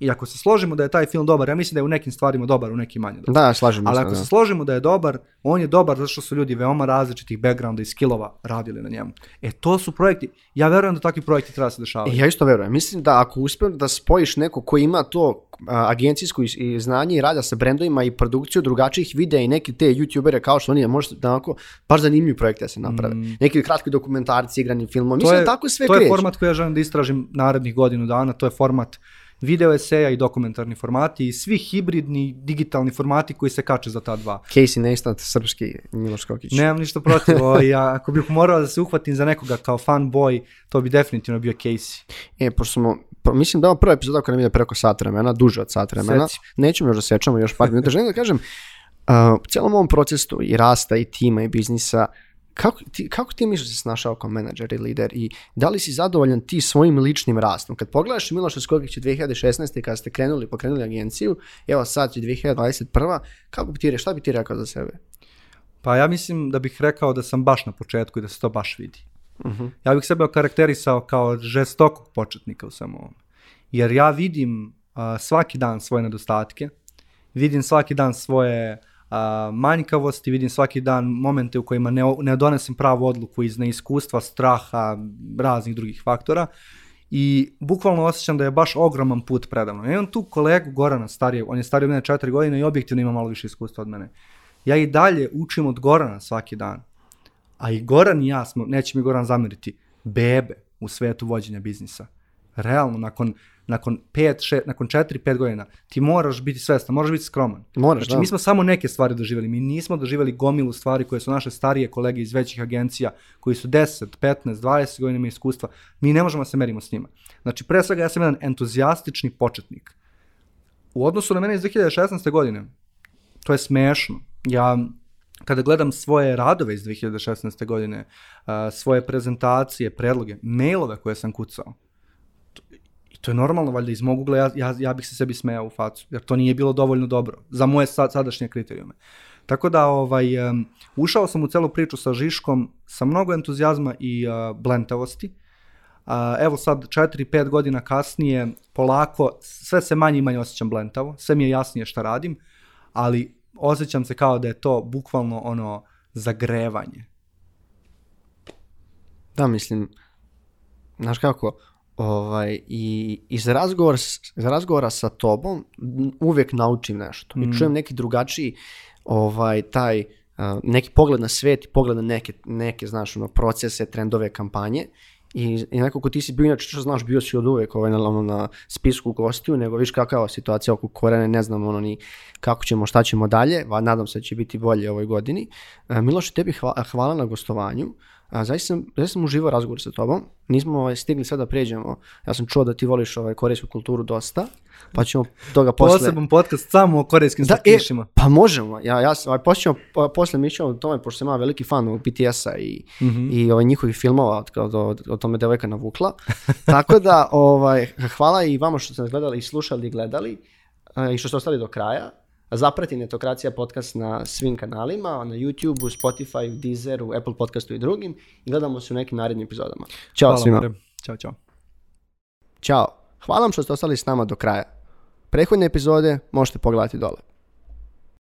I ako se složimo da je taj film dobar, ja mislim da je u nekim stvarima dobar, u nekim manje dobar. Da, slažem Ali se. ako da. se složimo da je dobar, on je dobar zato što su ljudi veoma različitih backgrounda i skillova radili na njemu. E to su projekti, ja verujem da takvi projekti treba se dešavati. E, Ja isto verujem. Mislim da ako uspijem da spojiš neko ko ima to a, agencijsko i, i znanje i rada sa brendovima i produkciju drugačijih videa i neki te youtubere kao što oni, može da onako baš zanimljivi projekte da se naprave. Neki kratki dokumentarci, igrani filmovi. Mislim da tako sve Mm. to je kreće. format koji ja želim da istražim narednih godinu dana, to je format video eseja i dokumentarni formati i svi hibridni digitalni formati koji se kače za ta dva. Casey Neistat, srpski Miloš Kokić. Nemam ništa protiv, *laughs* ovaj, ja, ako bih morao da se uhvatim za nekoga kao fanboy, to bi definitivno bio Casey. E, pošto smo, pa mislim da ovo prva epizoda koja nam ide preko sat vremena, duže od sat vremena. Seci. Nećemo još da sečamo još par minuta. Želim da kažem, uh, u celom ovom procesu i rasta i tima i biznisa, kako ti, kako ti misliš da si snašao kao menadžer i lider i da li si zadovoljan ti svojim ličnim rastom? Kad pogledaš Miloša Skokića 2016. kada ste krenuli, pokrenuli agenciju, evo sad je 2021. Kako bi ti, re- šta bi ti rekao za sebe? Pa ja mislim da bih rekao da sam baš na početku i da se to baš vidi. Ja bih sebe okarakterisao kao žestokog početnika u svemu ovom. Jer ja vidim a, svaki dan svoje nedostatke, vidim svaki dan svoje a, manjkavosti, vidim svaki dan momente u kojima ne, ne donesem pravu odluku iz neiskustva, straha, raznih drugih faktora i bukvalno osjećam da je baš ogroman put predavno. Ja imam tu kolegu Gorana starije, on je stariji od mene četiri godine i objektivno ima malo više iskustva od mene. Ja i dalje učim od Gorana svaki dan. A i Goran i ja smo, neće mi Goran zameriti, bebe u svetu vođenja biznisa. Realno, nakon, nakon, pet, še, nakon 4-5 godina, ti moraš biti svestan, moraš biti skroman. Moraš, Znači, da. mi smo samo neke stvari doživjeli, mi nismo doživjeli gomilu stvari koje su naše starije kolege iz većih agencija, koji su 10, 15, 20 godina iskustva, mi ne možemo da se merimo s njima. Znači, pre svega ja sam jedan entuzijastični početnik. U odnosu na mene iz 2016. godine, to je smešno. Ja kada gledam svoje radove iz 2016. godine, svoje prezentacije, predloge, mailove koje sam kucao, i to je normalno, valjda iz mog ugla ja, ja, ja bih se sebi smejao u facu, jer to nije bilo dovoljno dobro za moje sad, sadašnje kriterijume. Tako da ovaj, um, ušao sam u celu priču sa Žiškom sa mnogo entuzijazma i uh, blentavosti. Uh, evo sad 4-5 godina kasnije, polako, sve se manje i manje osjećam blentavo, sve mi je jasnije šta radim, ali osjećam se kao da je to bukvalno ono zagrevanje. Da, mislim, znaš kako, ovaj, i iz razgovora, iz razgovora sa tobom m, uvijek naučim nešto i čujem neki drugačiji ovaj, taj a, neki pogled na svet i pogled na neke, neke znaš, ono, procese, trendove, kampanje i, i nekako ti si bio, inače što znaš, bio si od uvijek ovaj, na, ono, na spisku gostiju, nego viš kakva je situacija oko korene, ne znam ono ni kako ćemo, šta ćemo dalje, va, nadam se da će biti bolje ovoj godini. E, Miloš, tebi hva- hvala na gostovanju. A, zaista, sam, zaista sam uživao razgovor sa tobom. Nismo ovaj, stigli sad da pređemo. Ja sam čuo da ti voliš ovaj, korejsku kulturu dosta, pa ćemo toga posle... Poseban podcast samo o korejskim Da, e, slatkišima. pa možemo. Ja, ja, sam- ovaj, posle posle mi ćemo o tome, pošto sam ja veliki fan ovog BTS-a i, i ovaj, njihovih filmova od, od, od, od tome devojka navukla. *laughs* Tako da, ovaj, hvala i vama što ste nas gledali i slušali i gledali e, i što ste ostali do kraja. Zaprati Netokracija podcast na svim kanalima, na YouTubeu, Deezeru, Apple podcastu i drugim i gledamo se u nekim narednim epizodama. Ćao Hvala, svima. Ćao, čao. Ćao. Hvala vam što ste ostali s nama do kraja. Prethodne epizode možete pogledati dole.